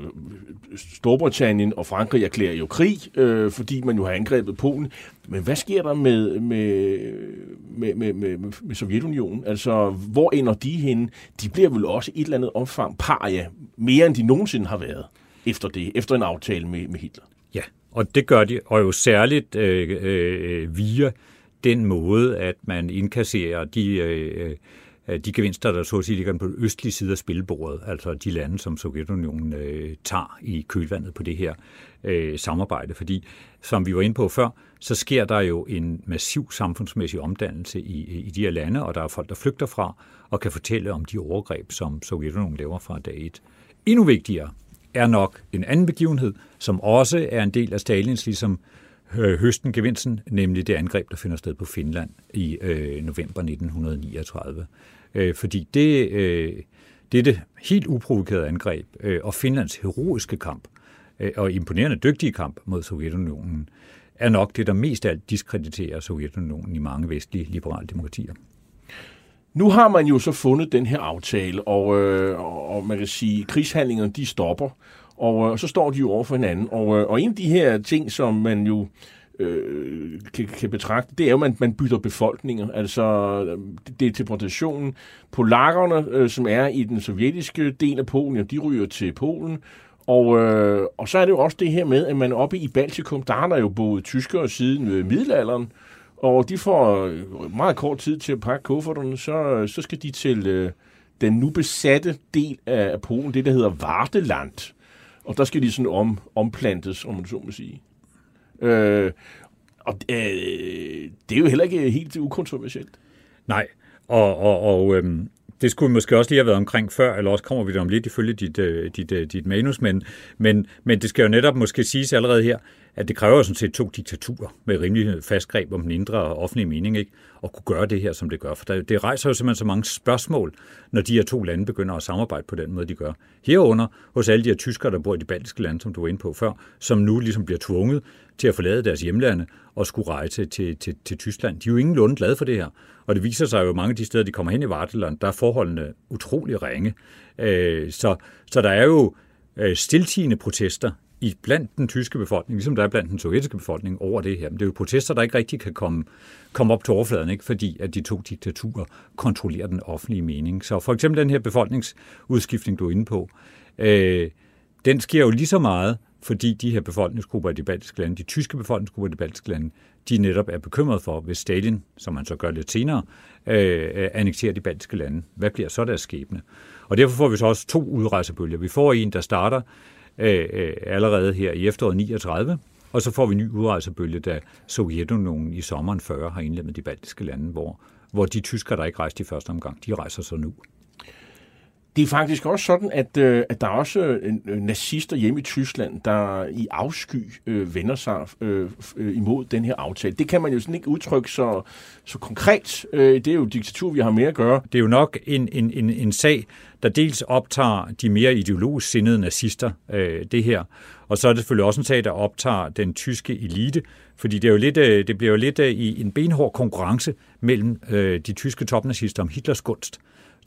Storbritannien og Frankrig erklærer jo krig, øh, fordi man jo har angrebet Polen. Men hvad sker der med, med, med, med, med, med Sovjetunionen? Altså, hvor ender de henne? De bliver vel også i et eller andet omfang paria, mere end de nogensinde har været. efter det, efter en aftale med, med Hitler. Ja, og det gør de, og jo særligt øh, øh, øh via den måde, at man indkasserer de, øh, øh Øh, de gevinster, der så at sige ligger på den østlige side af spilbordet, altså de lande, som Sovjetunionen øh, tager i kølvandet på det her øh, samarbejde. Fordi, som vi var inde på før, så sker der jo en massiv samfundsmæssig omdannelse i, i de her lande, og der er folk, der flygter fra og kan fortælle om de overgreb, som Sovjetunionen laver fra dag et. Endnu vigtigere er nok en anden begivenhed, som også er en del af Stalins ligesom øh, høsten gevinsten, nemlig det angreb, der finder sted på Finland i øh, november 1939. Øh, fordi det, øh, det er det helt uprovokerede angreb, øh, og Finlands heroiske kamp, øh, og imponerende dygtige kamp mod Sovjetunionen, er nok det, der mest af alt diskrediterer Sovjetunionen i mange vestlige liberale demokratier. Nu har man jo så fundet den her aftale, og, øh, og man kan sige, at krigshandlingerne de stopper, og øh, så står de jo over for hinanden. Og, øh, og en af de her ting, som man jo øh, kan, kan betragte, det er jo, at man, man bytter befolkninger. Altså, det er deportationen. Polakkerne, øh, som er i den sovjetiske del af Polen, ja, de ryger til Polen. Og, øh, og så er det jo også det her med, at man oppe i Baltikum, der har der jo boet tyskere siden øh, middelalderen, og de får øh, meget kort tid til at pakke kufferterne, så, øh, så skal de til øh, den nu besatte del af Polen, det der hedder Varteland. Og der skal de sådan om, omplantes, om man så må sige. Øh, og øh, det er jo heller ikke helt ukontroversielt. Nej, og, og, og øhm, det skulle måske også lige have været omkring før, eller også kommer vi der om lidt ifølge dit, øh, dit, øh, dit manus, men, men, men det skal jo netop måske siges allerede her, at det kræver sådan set to diktaturer med rimelig fast greb om den indre og offentlige mening, ikke? at kunne gøre det her, som det gør. For det rejser jo simpelthen så mange spørgsmål, når de her to lande begynder at samarbejde på den måde, de gør. Herunder hos alle de her tyskere, der bor i de baltiske lande, som du var inde på før, som nu ligesom bliver tvunget til at forlade deres hjemlande og skulle rejse til, til, til Tyskland. De er jo ingen lunde glade for det her. Og det viser sig jo, at mange af de steder, de kommer hen i Varteland, der er forholdene utrolig ringe. Øh, så, så der er jo øh, stiltigende protester i blandt den tyske befolkning, ligesom der er blandt den sovjetiske befolkning over det her. Men det er jo protester, der ikke rigtig kan komme, komme op til overfladen, ikke? fordi at de to diktaturer kontrollerer den offentlige mening. Så for eksempel den her befolkningsudskiftning, du er inde på, øh, den sker jo lige så meget, fordi de her befolkningsgrupper i de baltiske lande, de tyske befolkningsgrupper i de baltiske lande, de netop er bekymret for, hvis Stalin, som man så gør lidt senere, øh, øh, annekterer de baltiske lande. Hvad bliver så deres skæbne? Og derfor får vi så også to udrejsebølger. Vi får en, der starter Øh, øh, allerede her i efteråret 39, og så får vi en ny udrejsebølge, da Sovjetunionen i sommeren 40 har indlemmet de baltiske lande, hvor, hvor de tyskere, der ikke rejste i første omgang, de rejser så nu. Det er faktisk også sådan, at, øh, at der er også øh, øh nazister hjemme i Tyskland, der i afsky øh, vender sig øh, øh, imod den her aftale. Det kan man jo sådan ikke udtrykke så, så konkret. Øh, det er jo diktatur, vi har med at gøre. Det er jo nok en, en, en, en sag, der dels optager de mere ideologisk sindede nazister, øh, det her, og så er det selvfølgelig også en sag, der optager den tyske elite, fordi det, er jo lidt, øh, det bliver jo lidt øh, i en benhård konkurrence mellem øh, de tyske topnazister om Hitlers gunst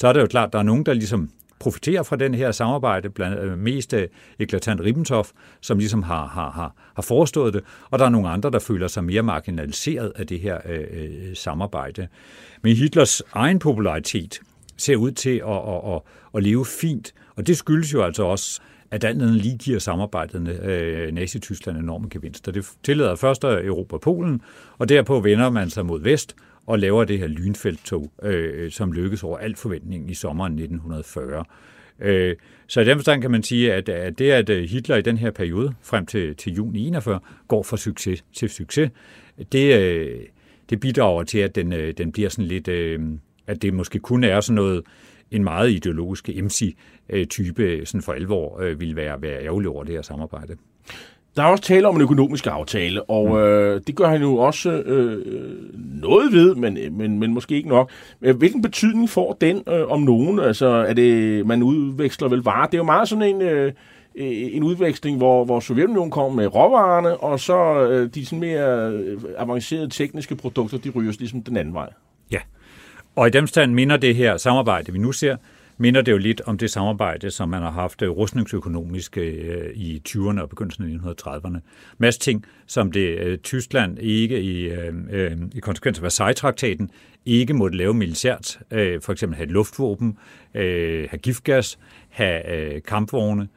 så er det jo klart, at der er nogen, der ligesom profiterer fra den her samarbejde, blandt øh, mest øh, eklatant Ribbentrop, som ligesom har, har, har, har forestået det, og der er nogle andre, der føler sig mere marginaliseret af det her øh, øh samarbejde. Men Hitlers egen popularitet ser ud til at, at, at, at leve fint, og det skyldes jo altså også, at andet lige giver samarbejdet øh, Nazi-Tyskland enorme gevinster. Det tillader først Europa Polen, og derpå vender man sig mod vest, og laver det her lynfelttog, øh, som lykkes over al forventning i sommeren 1940. Øh, så i den forstand kan man sige, at, at det, at øh, Hitler i den her periode, frem til, til juni 41, går fra succes til succes, det, øh, det bidrager til, at den, øh, den bliver sådan lidt, øh, at det måske kun er sådan noget, en meget ideologisk MC-type øh, øh, sådan for alvor øh, vil være, være ærgerlig over det her samarbejde. Der er også tale om en økonomisk aftale, og mm. øh, det gør han jo også øh, noget ved, men, men, men måske ikke nok. Hvilken betydning får den øh, om nogen? Altså, er det, man udveksler vel varer? Det er jo meget sådan en... Øh, en udveksling, hvor, hvor Sovjetunionen kommer med råvarerne, og så øh, de sådan mere øh, avancerede tekniske produkter, de ryger ligesom den anden vej. Ja, og i dem stand minder det her samarbejde, vi nu ser, minder det jo lidt om det samarbejde, som man har haft øh, rustningsøkonomisk øh, i 20'erne og begyndelsen af 1930'erne. Masse ting, som det øh, Tyskland ikke i, i konsekvens af Versailles-traktaten ikke måtte lave militært. For eksempel have luftvåben, have giftgas, have kampvogne.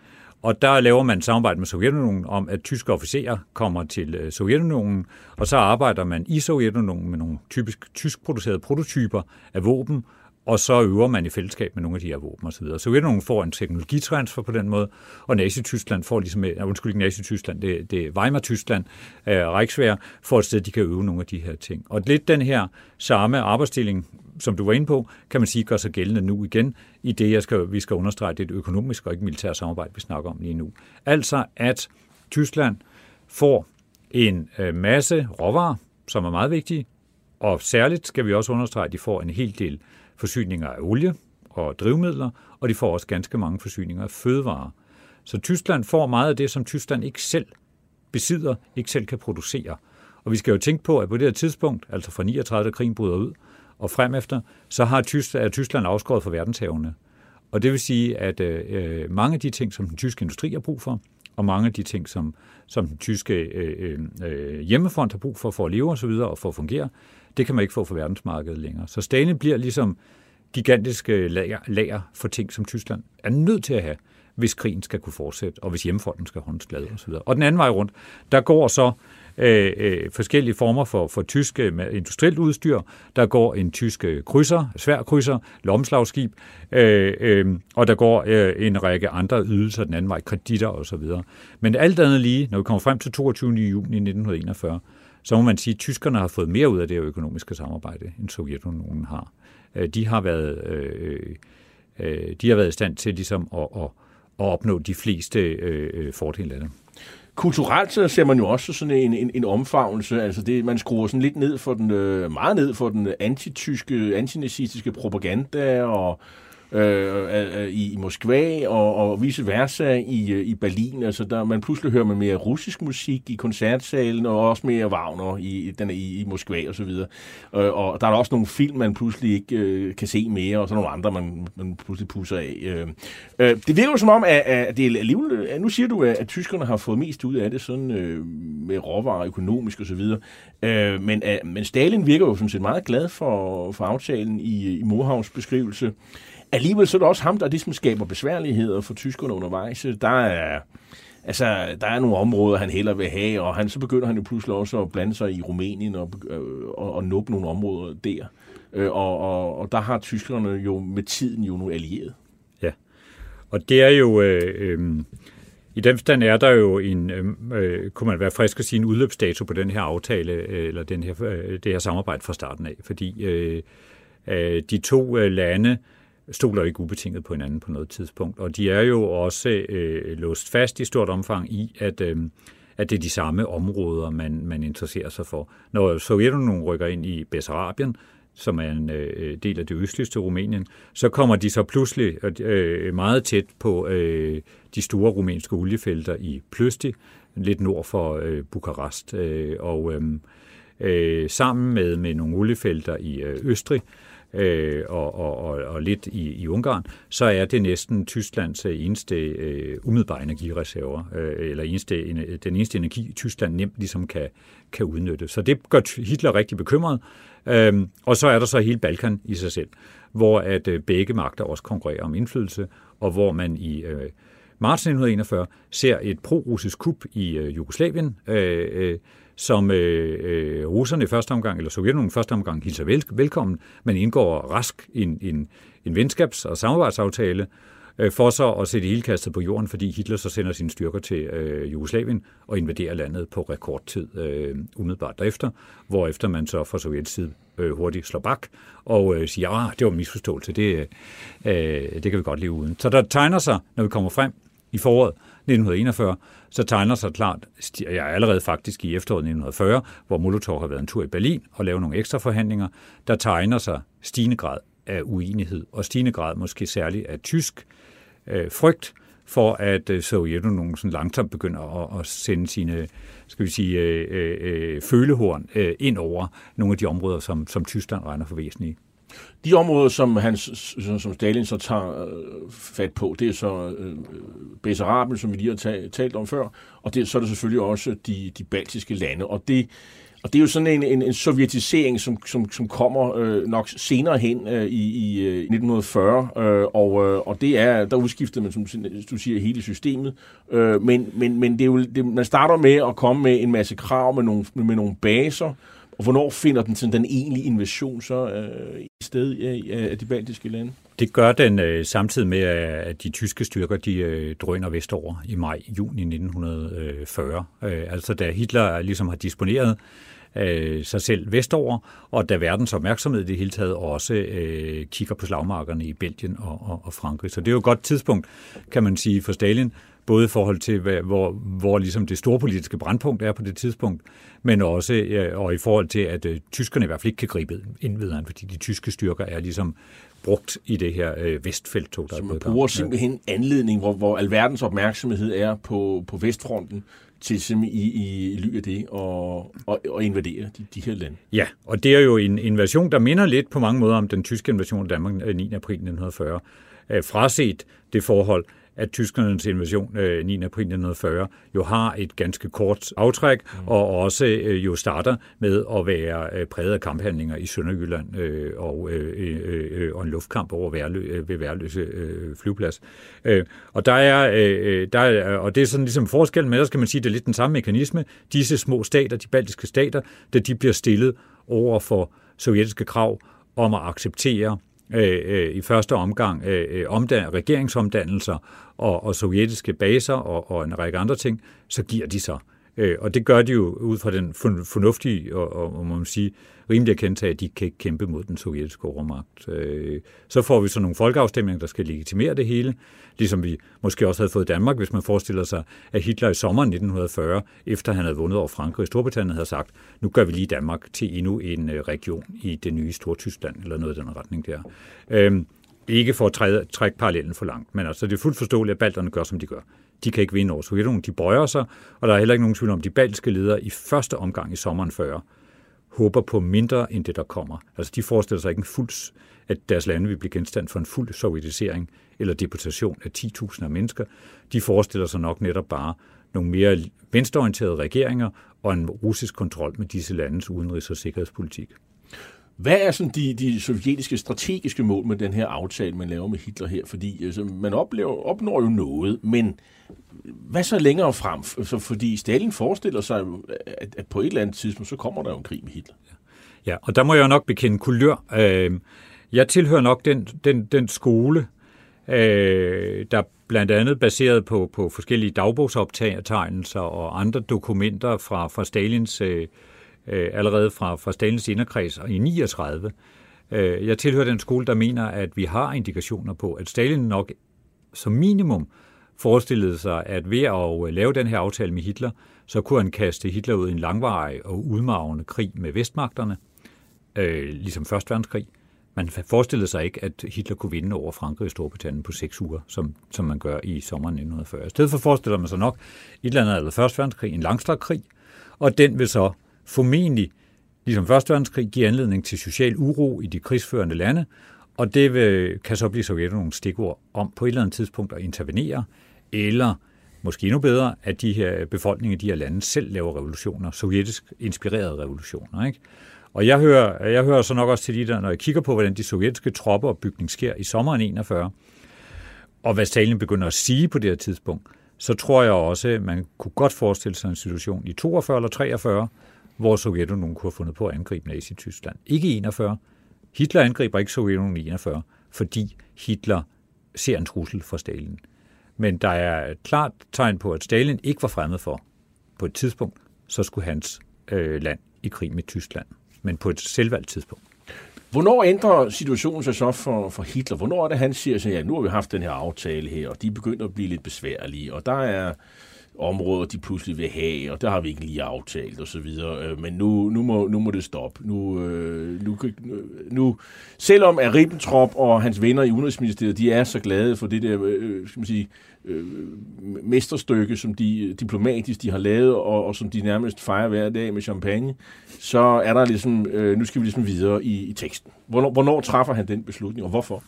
Og der laver man samarbejde med Sovjetunionen om, at tyske officerer kommer til Sovjetunionen, og så arbejder man i Sovjetunionen med nogle typisk tyskproducerede prototyper af våben, og så øver man i fællesskab med nogle af de her våben osv. Sovjetunionen får en teknologitransfer på den måde, og Nazi-Tyskland får ligesom, uh, undskyld ikke Nazi-Tyskland, det, det er Weimar-Tyskland, uh, Reichswehr, får et sted, de kan øve nogle af de her ting. Og lidt den her samme arbejdsdeling, som du var inde på, kan man sige gør sig gældende nu igen, i det, jeg skal, vi skal understrege, det er et økonomisk og ikke militært samarbejde, vi snakker om lige nu. Altså, at Tyskland får en øh, masse råvarer, som er meget vigtige, og særligt skal vi også understrege, at de får en hel del forsyninger af olie og drivmidler, og de får også ganske mange forsyninger af fødevarer. Så Tyskland får meget af det, som Tyskland ikke selv besidder, ikke selv kan producere. Og vi skal jo tænke på, at på det her tidspunkt, altså fra 39, da krigen bryder ud, og frem efter, så har Tyskland, er Tyskland afskåret fra verdenshavene. Og det vil sige, at øh, øh, mange af de ting, som den tyske industri har brug for, og mange af de ting, som, som den tyske øh, øh, øh hjemmefront har brug for for at leve osv. og for at fungere, det kan man ikke få for verdensmarkedet længere. Så Stalin bliver ligesom gigantiske øh, lager, lager for ting, som Tyskland er nødt til at have, hvis krigen skal kunne fortsætte, og hvis hjemmefolken skal holdes glade osv. Og den anden vej rundt, der går så øh, øh, forskellige former for, for tysk øh, industrielt udstyr. Der går en tysk øh, krydser, svær krydser, lomslagskib, øh, øh, og der går øh, en række andre ydelser den anden vej, kreditter osv. Men alt andet lige, når vi kommer frem til 22. juni 1941, så må man sige, at tyskerne har fået mere ud af det økonomiske samarbejde, end Sovjetunionen har. Øh, de har været, øh, øh, de har været i stand til ligesom at, at, at opnå de fleste øh, øh, fordele af det. Kulturelt så ser man jo også sådan en, en, en omfavnelse, altså det, man skruer sådan lidt ned for den, øh, meget ned for den antityske, antinazistiske propaganda, og Øh, øh, øh, i, i Moskva og, og vice versa i, øh, i Berlin. Altså der, man pludselig hører man mere russisk musik i koncertsalen, og også mere Wagner i, den er i, i Moskva og så videre. Øh, og der er også nogle film, man pludselig ikke øh, kan se mere, og så nogle andre, man, man pludselig pusser af. Øh, øh, det virker jo som om, at, at det er alligevel, at nu siger du, at, at tyskerne har fået mest ud af det, sådan øh, med råvarer, økonomisk og så videre. Øh, men, øh, men Stalin virker jo sådan set meget glad for, for aftalen i, i Mohavns beskrivelse. Alligevel så er det også ham, der ligesom skaber besværligheder for tyskerne undervejs. Der er, altså, der er nogle områder, han heller vil have, og han, så begynder han jo pludselig også at blande sig i Rumænien og, øh, og, og nuppe nogle områder der. Øh, og, og, og der har tyskerne jo med tiden jo nu allieret. Ja, og det er jo... Øh, øh, i den forstand er der jo en, øh, øh, kunne man være frisk at sige, en udløbsdato på den her aftale, øh, eller den her, øh, det her samarbejde fra starten af, fordi øh, øh, de to øh, lande øh, stoler ikke ubetinget på hinanden på noget tidspunkt. Og de er jo også øh, låst fast i stort omfang i, at, øh, at det er de samme områder, man, man interesserer sig for. Når Sovjetunionen rykker ind i Bessarabien, som er en øh, del af det østligste Rumænien, så kommer de så pludselig øh, meget tæt på øh, de store rumænske oliefelter i Pløsti, lidt nord for øh, Bukarest. Øh, og øh, øh, sammen med, med nogle oliefelter i øh, Østrig, øh, Øh, og, og, og, og lidt i, i Ungarn, så er det næsten Tysklands øh, eneste øh, umiddelbare energireserver, øh, eller eneste, en, den eneste energi, Tyskland nemt ligesom kan, kan udnytte. Så det gør Hitler rigtig bekymret. Øhm, og så er der så hele Balkan i sig selv, hvor at øh, begge magter også konkurrerer om indflydelse, og hvor man i øh, marts 1941 ser et pro-russisk kup i øh, Jugoslavien, øh, øh, som øh, øh, russerne i første omgang, eller Sovjetunionen i første omgang hilser vel, velkommen, men indgår rask en, en, en venskabs- og samarbejdsaftale, øh, for så at sætte hele kastet på jorden, fordi Hitler så sender sine styrker til øh, Jugoslavien og invaderer landet på rekordtid øh, umiddelbart derefter, hvorefter man så fra sovjets side øh, hurtigt slår bak og øh, siger, at det var en misforståelse, det, øh, øh, det kan vi godt leve uden. Så der tegner sig, når vi kommer frem i foråret 1941, så tegner sig klart, jeg er allerede faktisk i efteråret 1940, hvor Molotov har været en tur i Berlin og lavet nogle ekstra forhandlinger, der tegner sig stigende grad af uenighed, og stigende grad måske særligt af tysk øh, frygt for, at øh, Sovjetunionen sådan langsomt begynder at, at sende sine skal vi sige, øh, øh, øh, følehorn øh, ind over nogle af de områder, som, som Tyskland regner for væsentlige. De områder, som, han, som Stalin så tager øh, fat på, det er så øh, Bessarabien, som vi lige har talt om før, og det, så er det selvfølgelig også de, de baltiske lande. Og det, og det er jo sådan en, en, en sovjetisering, som, som, som kommer øh, nok senere hen øh, i, i 1940, øh, øh, og, øh, og det er, der udskiftede man, som du siger, hele systemet. Øh, men, men, men det er jo, det, man starter med at komme med en masse krav med nogle, med nogle baser, og hvornår finder den, sådan, den egentlige invasion så øh, i sted af, af de baltiske lande? Det gør den øh, samtidig med, at de tyske styrker de øh, drøner vestover i maj-juni 1940. Øh, altså da Hitler ligesom har disponeret øh, sig selv vestover, og da verdens opmærksomhed i det hele taget også øh, kigger på slagmarkerne i Belgien og, og, og Frankrig. Så det er jo et godt tidspunkt, kan man sige, for Stalin, både i forhold til, hvor, hvor ligesom det store politiske brandpunkt er på det tidspunkt, men også ja, og i forhold til, at øh, tyskerne i hvert fald ikke kan gribe ind ved fordi de tyske styrker er ligesom brugt i det her øh, vestfelttog, der Så man bruger simpelthen anledning, hvor, hvor alverdens opmærksomhed er på, på vestfronten, til i, i, i ly af det og, og, og invadere de, de her lande. Ja, og det er jo en invasion, der minder lidt på mange måder om den tyske invasion af Danmark 9. Øh, april 1940. Øh, fraset det forhold, at tyskernes invasion øh, 9. april 1940 jo har et ganske kort aftræk, mm. og også øh, jo starter med at være øh, præget af kamphandlinger i Sønderjylland øh, og, øh, øh, øh, og en luftkamp over Værlø, øh, ved Værløse øh. Øh, og der er, øh, der er, og det er sådan ligesom forskellen, men der skal man sige, det er lidt den samme mekanisme. Disse små stater, de baltiske stater, da de bliver stillet over for sovjetiske krav om at acceptere øh, øh, i første omgang øh, øh omdan- regeringsomdannelser og, og sovjetiske baser og, og en række andre ting, så giver de sig. Øh, og det gør de jo ud fra den fornuftige og, og, og må man sige, rimelig erkendelse af, at de kan ikke kæmpe mod den sovjetiske overmagt. Øh, så får vi så nogle folkeafstemninger, der skal legitimere det hele, ligesom vi måske også havde fået Danmark, hvis man forestiller sig, at Hitler i sommeren 1940, efter han havde vundet over Frankrig og Storbritannien, havde sagt, nu gør vi lige Danmark til endnu en øh, region i det nye Stortyskland, eller noget i den retning der. Øh, ikke for at træde, trække parallellen for langt, men altså det er fuldt forståeligt, at balterne gør, som de gør. De kan ikke vinde over Sovjetunionen, de bøjer sig, og der er heller ikke nogen tvivl om, de baltiske ledere i første omgang i sommeren 40 håber på mindre end det, der kommer. Altså de forestiller sig ikke en fuld, at deres lande vil blive genstand for en fuld sovjetisering eller deportation af 10.000 af mennesker. De forestiller sig nok netop bare nogle mere venstreorienterede regeringer og en russisk kontrol med disse landes udenrigs- og sikkerhedspolitik. Hvad er sådan de, de sovjetiske strategiske mål med den her aftale, man laver med Hitler her? Fordi altså, man oplever, opnår jo noget, men hvad så længere frem? Så, fordi Stalin forestiller sig, at, at på et eller andet tidspunkt, så kommer der jo en krig med Hitler. Ja, og der må jeg nok bekende kulør. Øh, jeg tilhører nok den, den, den skole, øh, der blandt andet baseret på, på forskellige dagbogsoptagelser og andre dokumenter fra, fra Stalins øh, øh, allerede fra, fra Stalins inderkreds i 39. Øh, jeg tilhører den skole, der mener, at vi har indikationer på, at Stalin nok som minimum forestillede sig, at ved at øh, lave den her aftale med Hitler, så kunne han kaste Hitler ud i en langvarig og udmavende krig med vestmagterne, øh, ligesom Første Verdenskrig. Man forestillede sig ikke, at Hitler kunne vinde over Frankrig og Storbritannien på seks uger, som, som man gør i sommeren 1940. I stedet for forestiller man sig nok et eller andet eller Første Verdenskrig, en langstrakt krig, og den vil så formentlig, ligesom Første Verdenskrig, give anledning til social uro i de krigsførende lande, og det vil, kan så blive Sovjetunionen stikord om på et eller andet tidspunkt at intervenere, eller måske endnu bedre, at de her befolkninger i de her lande selv laver revolutioner, sovjetisk inspirerede revolutioner. Ikke? Og jeg hører, jeg hører så nok også til de der, når jeg kigger på, hvordan de sovjetiske tropper og bygning sker i sommeren 41, og hvad Stalin begynder at sige på det her tidspunkt, så tror jeg også, at man kunne godt forestille sig en situation i 42 eller 43, hvor Sovjetunionen kunne have fundet på at angribe Nazi-Tyskland. Ikke i 41. Hitler angriber ikke Sovjetunionen i 41, fordi Hitler ser en trussel for Stalin. Men der er et klart tegn på, at Stalin ikke var fremmed for, på et tidspunkt, så skulle hans øh, land i krig med Tyskland. Men på et selvvalgt tidspunkt. Hvornår ændrer situationen sig så for, for Hitler? Hvornår er det, han siger, at ja, nu har vi haft den her aftale her, og de begynder at blive lidt besværlige, og der er områder, de pludselig vil have, og der har vi ikke lige aftalt og så videre. Øh, men nu, nu, må, nu må det stoppe. Nu, øh, nu, nu, selvom er Ribbentrop og hans venner i Udenrigsministeriet, de er så glade for det der, øh, øh skal man sige, øh, mesterstykke, som de øh, diplomatisk de har lavet, og, og som de nærmest fejrer hver dag med champagne, så er der ligesom, øh, nu skal vi ligesom videre i, i teksten. Hvornår, hvornår træffer han den beslutning, og hvorfor?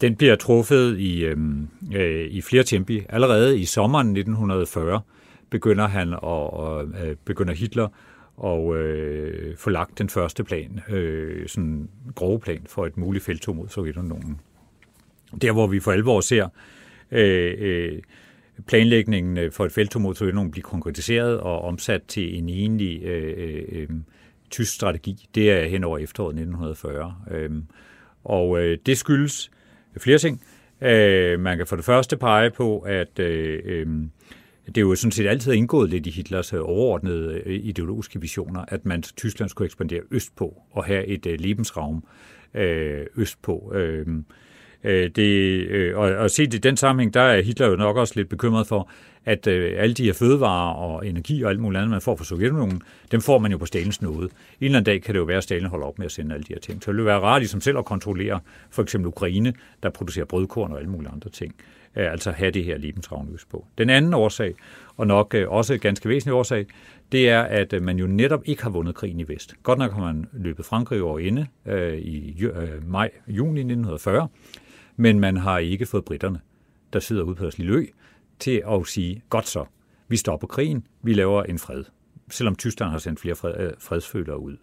Den bliver truffet i, øhm, øh, i flere tempi. Allerede i sommeren 1940 begynder han at, og, øh, begynder Hitler og øh, få lagt den første plan, øh, sådan grove plan for et muligt feltog mod Sovjetunionen. Der, hvor vi for alvor ser øh, øh, planlægningen øh, for et feltog mod Sovjetunionen blive konkretiseret og omsat til en enlig øh, øh, øh, tysk strategi, det er hen over efteråret 1940. Øh, og øh, det skyldes flere ting. Øh, man kan for det første pege på, at øh, øh, det er jo sådan set altid indgået lidt i Hitlers øh, overordnede øh, ideologiske visioner, at man Tyskland skulle ekspandere østpå og have et øh, Lebensraum øh, østpå. Øh, Øh, det, øh, og, og set i den sammenhæng, der er Hitler jo nok også lidt bekymret for, at øh, alle de her fødevarer og energi og alt muligt andet, man får fra Sovjetunionen, dem får man jo på Stalins nåde. En eller anden dag kan det jo være, at Stalin holder op med at sende alle de her ting. Så det vil være rart ligesom selv at kontrollere for eksempel Ukraine, der producerer brødkorn og alle mulige andre ting. Øh, altså have det her Lebensraum på. Den anden årsag, og nok øh, også ganske væsentlig årsag, det er, at øh, man jo netop ikke har vundet krigen i Vest. Godt nok har man løbet Frankrig over ende øh, i øh, maj, juni 1940, men man har ikke fået britterne, der sidder ude på Lø, til at sige, godt så, vi stopper krigen, vi laver en fred, selvom Tyskland har sendt flere fred, øh, fredsfølere ud.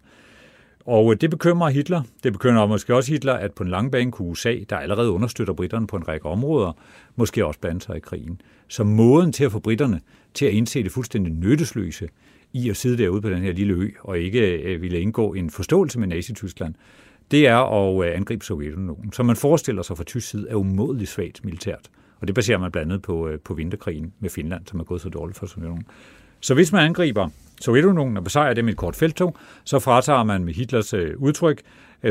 Og øh, det bekymrer Hitler. Det bekymrer måske også Hitler, at på en lang bane kunne USA, der allerede understøtter britterne på en række områder, måske også blande sig i krigen. Så måden til at få britterne til at indse det fuldstændig nyttesløse i at sidde derude på den her lille ø og ikke øh, ville indgå en forståelse med Nazi-Tyskland, det er at øh, angribe Sovjetunionen, som man forestiller sig fra tysk side er umådeligt svagt militært. Og det baserer man blandt andet på, øh, på vinterkrigen med Finland, som er gået så dårligt for Sovjetunionen. Så hvis man angriber Sovjetunionen og besejrer dem i et kort feltog, så fratager man med Hitlers øh, udtryk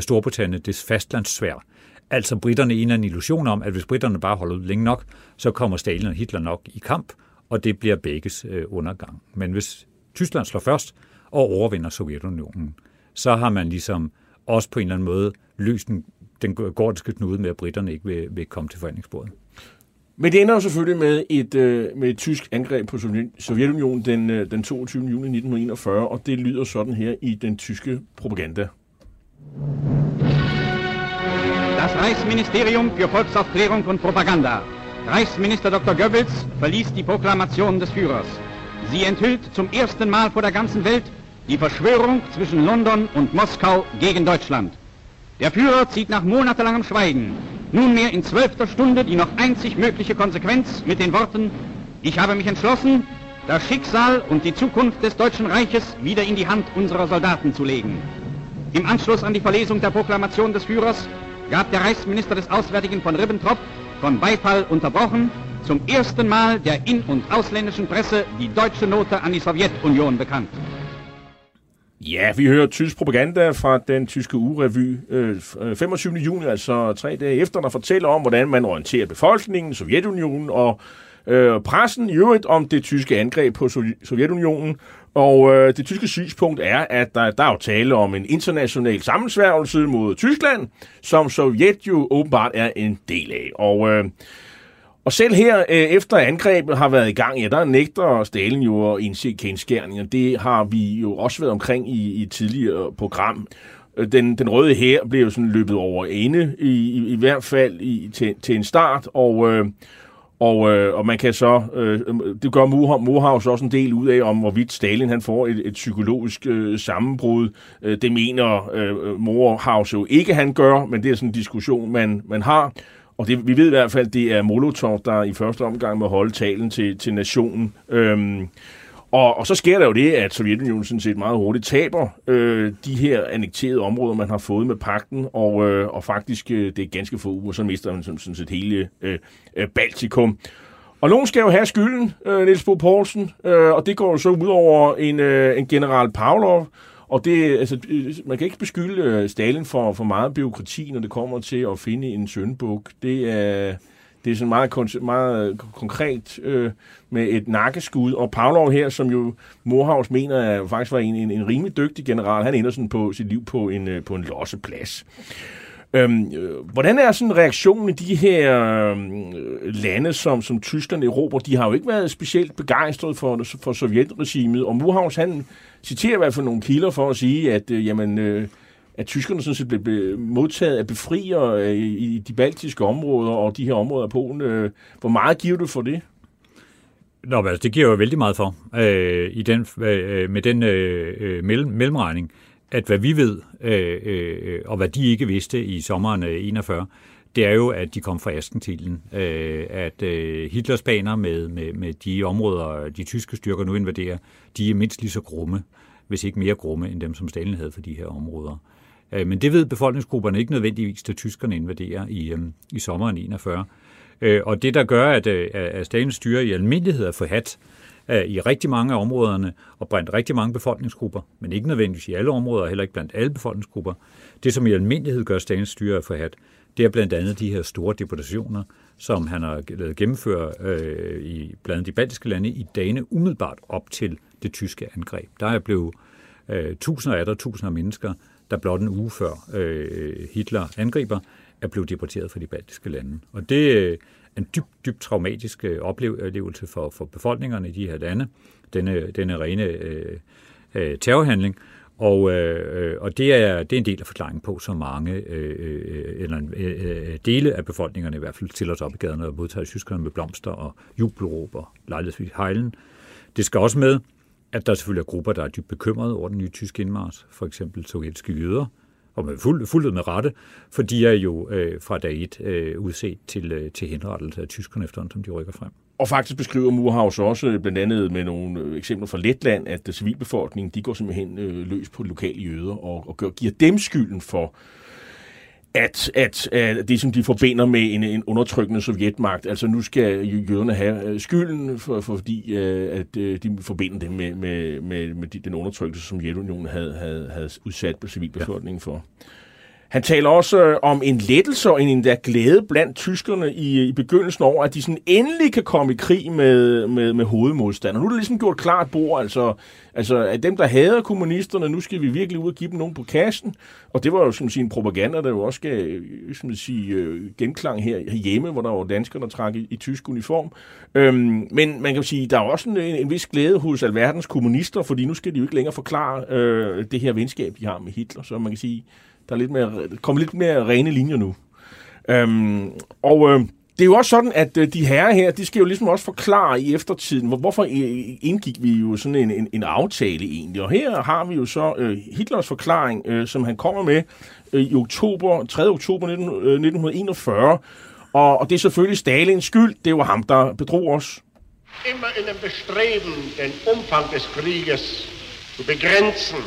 Storbritannien det fastlandssvær. Altså britterne en en illusion om, at hvis britterne bare holder ud længe nok, så kommer Stalin og Hitler nok i kamp, og det bliver begges undergang. Men hvis Tyskland slår først og overvinder Sovjetunionen, så har man ligesom også på en eller anden måde løst den, den gordiske knude med, at britterne ikke vil, vil komme til forhandlingsbordet. Men det ender jo selvfølgelig med et, øh, med et tysk angreb på Sovjetunionen den, øh, den 22. juni 1941, og det lyder sådan her i den tyske propaganda. Das Reichsministerium für Volksaufklärung und Propaganda. Reichsminister Dr. Goebbels verließ die Proklamation des Führers. Sie enthüllt zum ersten Mal vor der ganzen Welt die Verschwörung zwischen London und Moskau gegen Deutschland. Der Führer zieht nach monatelangem Schweigen nunmehr in zwölfter Stunde die noch einzig mögliche Konsequenz mit den Worten Ich habe mich entschlossen, das Schicksal und die Zukunft des Deutschen Reiches wieder in die Hand unserer Soldaten zu legen. Im Anschluss an die Verlesung der Proklamation des Führers gab der Reichsminister des Auswärtigen von Ribbentrop, von Beifall unterbrochen, zum ersten Mal der in- und ausländischen Presse die deutsche Note an die Sowjetunion bekannt. Ja, vi hører tysk propaganda fra den tyske ugerevy øh, 25. Øh, juni, altså tre dage efter, der fortæller om, hvordan man orienterer befolkningen, Sovjetunionen og øh, pressen i øvrigt om det tyske angreb på Sovjetunionen. Og øh, det tyske synspunkt er, at der, der er jo tale om en international sammensværgelse mod Tyskland, som Sovjet jo åbenbart er en del af. Og øh, og selv her, øh, efter angrebet har været i gang, ja, der nægter Stalin jo at indse kendskærninger. Det har vi jo også været omkring i, i et tidligere program. Øh, den, den røde her blev jo sådan løbet over ende, i, i, i hvert fald i, til, til en start, og, øh, og, øh, og man kan så, øh, det gør Mohaus også en del ud af, om hvorvidt Stalin han får et, et psykologisk øh, sammenbrud. Øh, det mener øh, Mohaus jo ikke, han gør, men det er sådan en diskussion, man, man har. Og det, vi ved i hvert fald, det er Molotov, der i første omgang må holde talen til, til nationen. Øhm, og, og så sker der jo det, at Sovjetunionen sådan set meget hurtigt taber øh, de her annekterede områder, man har fået med pakten, og, øh, og faktisk øh, det er ganske få uger, så mister man sådan, sådan set hele øh, øh, Baltikum. Og nogen skal jo have skylden, øh, Niels Bo Poulsen, øh, og det går jo så ud over en, øh, en general Pavlov, og det, altså, øh, man kan ikke beskylde øh, Stalin for, for meget byråkrati, når det kommer til at finde en søndbuk. Det er, Det er sådan meget, meget øh, konkret øh, med et nakkeskud. Og Pavlov her, som jo Morhavs mener er, faktisk var en, en, en rimelig dygtig general, han ender sådan på sit liv på en, på en losseplads. Øhm, øh, hvordan er sådan reaktionen i de her øh, lande, som, som Tyskland Europa? De har jo ikke været specielt begejstrede for, for sovjetregimet, og Muhaus han citerer i hvert fald nogle kilder for at sige, at øh, jamen, øh, at tyskerne sådan set blev modtaget af befrier øh, i de baltiske områder og de her områder af Polen. Øh, hvor meget giver du for det? Nå, altså, det giver jo vældig meget for øh, i den, øh, øh med den øh, øh mellem, mellemregning, at hvad vi ved, øh, øh, og hvad de ikke vidste i sommeren øh, 41, det er jo, at de kom fra Askentilen. Øh, at øh, Hitlers baner med, med, med de områder, de tyske styrker nu invaderer, de er mindst lige så grumme, hvis ikke mere grumme, end dem, som Stalin havde for de her områder. Øh, men det ved befolkningsgrupperne ikke nødvendigvis, da tyskerne invaderer i, øh, i sommeren 41. Øh, og det, der gør, at, øh, at Stalins styre i almindelighed er forhat øh, i rigtig mange af områderne og brændt rigtig mange befolkningsgrupper, men ikke nødvendigvis i alle områder, heller ikke blandt alle befolkningsgrupper. Det, som i almindelighed gør Stalins styre forhat, det er blandt andet de her store deportationer, som han har lavet gennemføre øh, i blandt andet de baltiske lande i dagene umiddelbart op til det tyske angreb. Der er blevet øh, tusinder af der tusinder af mennesker, der blot en uge før øh, Hitler angriber, er blevet deporteret fra de baltiske lande. Og det øh, er en dybt, dybt traumatisk øh, oplevelse for, for befolkningerne i de her lande, denne, denne rene øh, øh, terrorhandling. Og, øh, og det, er, det er en del af forklaringen på, så mange, øh, øh eller eller øh, dele af befolkningerne i hvert fald, stiller sig op i gaderne og modtager tyskerne med blomster og jubelråber, og lejlighedsvis hejlen. Det skal også med, at der selvfølgelig er grupper, der er dybt bekymrede over den nye tyske indmars, for eksempel sovjetiske jøder, og med fuld, fuldt med rette, for de er jo øh, fra dag et øh, udset til, øh, til henrettelse af tyskerne efterhånden, som de rykker frem. Og faktisk beskriver Murhaus også øh, blandt andet med nogle øh, eksempler fra Letland, at øh, civilbefolkningen de går simpelthen øh, løs på lokale jøder og, og gør, giver dem skylden for, at, at, at det, som de forbinder med en, en undertrykkende sovjetmagt, altså nu skal jøderne have øh, skylden, for, for, fordi øh, at de forbinder det med, med, med, med den undertrykkelse, som Sovjetunionen havde, havde, havde udsat på civilbefolkningen ja. for. Han taler også øh, om en lettelse og en der glæde blandt tyskerne i, øh, i begyndelsen over, at de sådan endelig kan komme i krig med, med, med hovedmodstander. Nu er det ligesom gjort klart bord, altså, altså at dem, der hader kommunisterne, nu skal vi virkelig ud og give dem nogen på kassen. Og det var jo som sige, en propaganda, der jo også gav øh, som sige, øh, genklang her hjemme, hvor der var danskere, der trak i, i tysk uniform. Øhm, men man kan jo sige, der er også en, en vis glæde hos alverdens kommunister, fordi nu skal de jo ikke længere forklare øh, det her venskab, de har med Hitler. Så man kan sige, der er lidt mere, kommer lidt mere rene linjer nu. Øhm, og øh, det er jo også sådan, at øh, de herrer her, de skal jo ligesom også forklare i eftertiden, hvor, hvorfor indgik vi jo sådan en, en, en aftale egentlig. Og her har vi jo så øh, Hitlers forklaring, øh, som han kommer med øh, i oktober, 3. oktober 19, øh, 1941. Og, og det er selvfølgelig Stalins skyld. Det var ham, der bedrog os. Immer in dem Bestreben, den Umfang des Krieges zu begrenzen,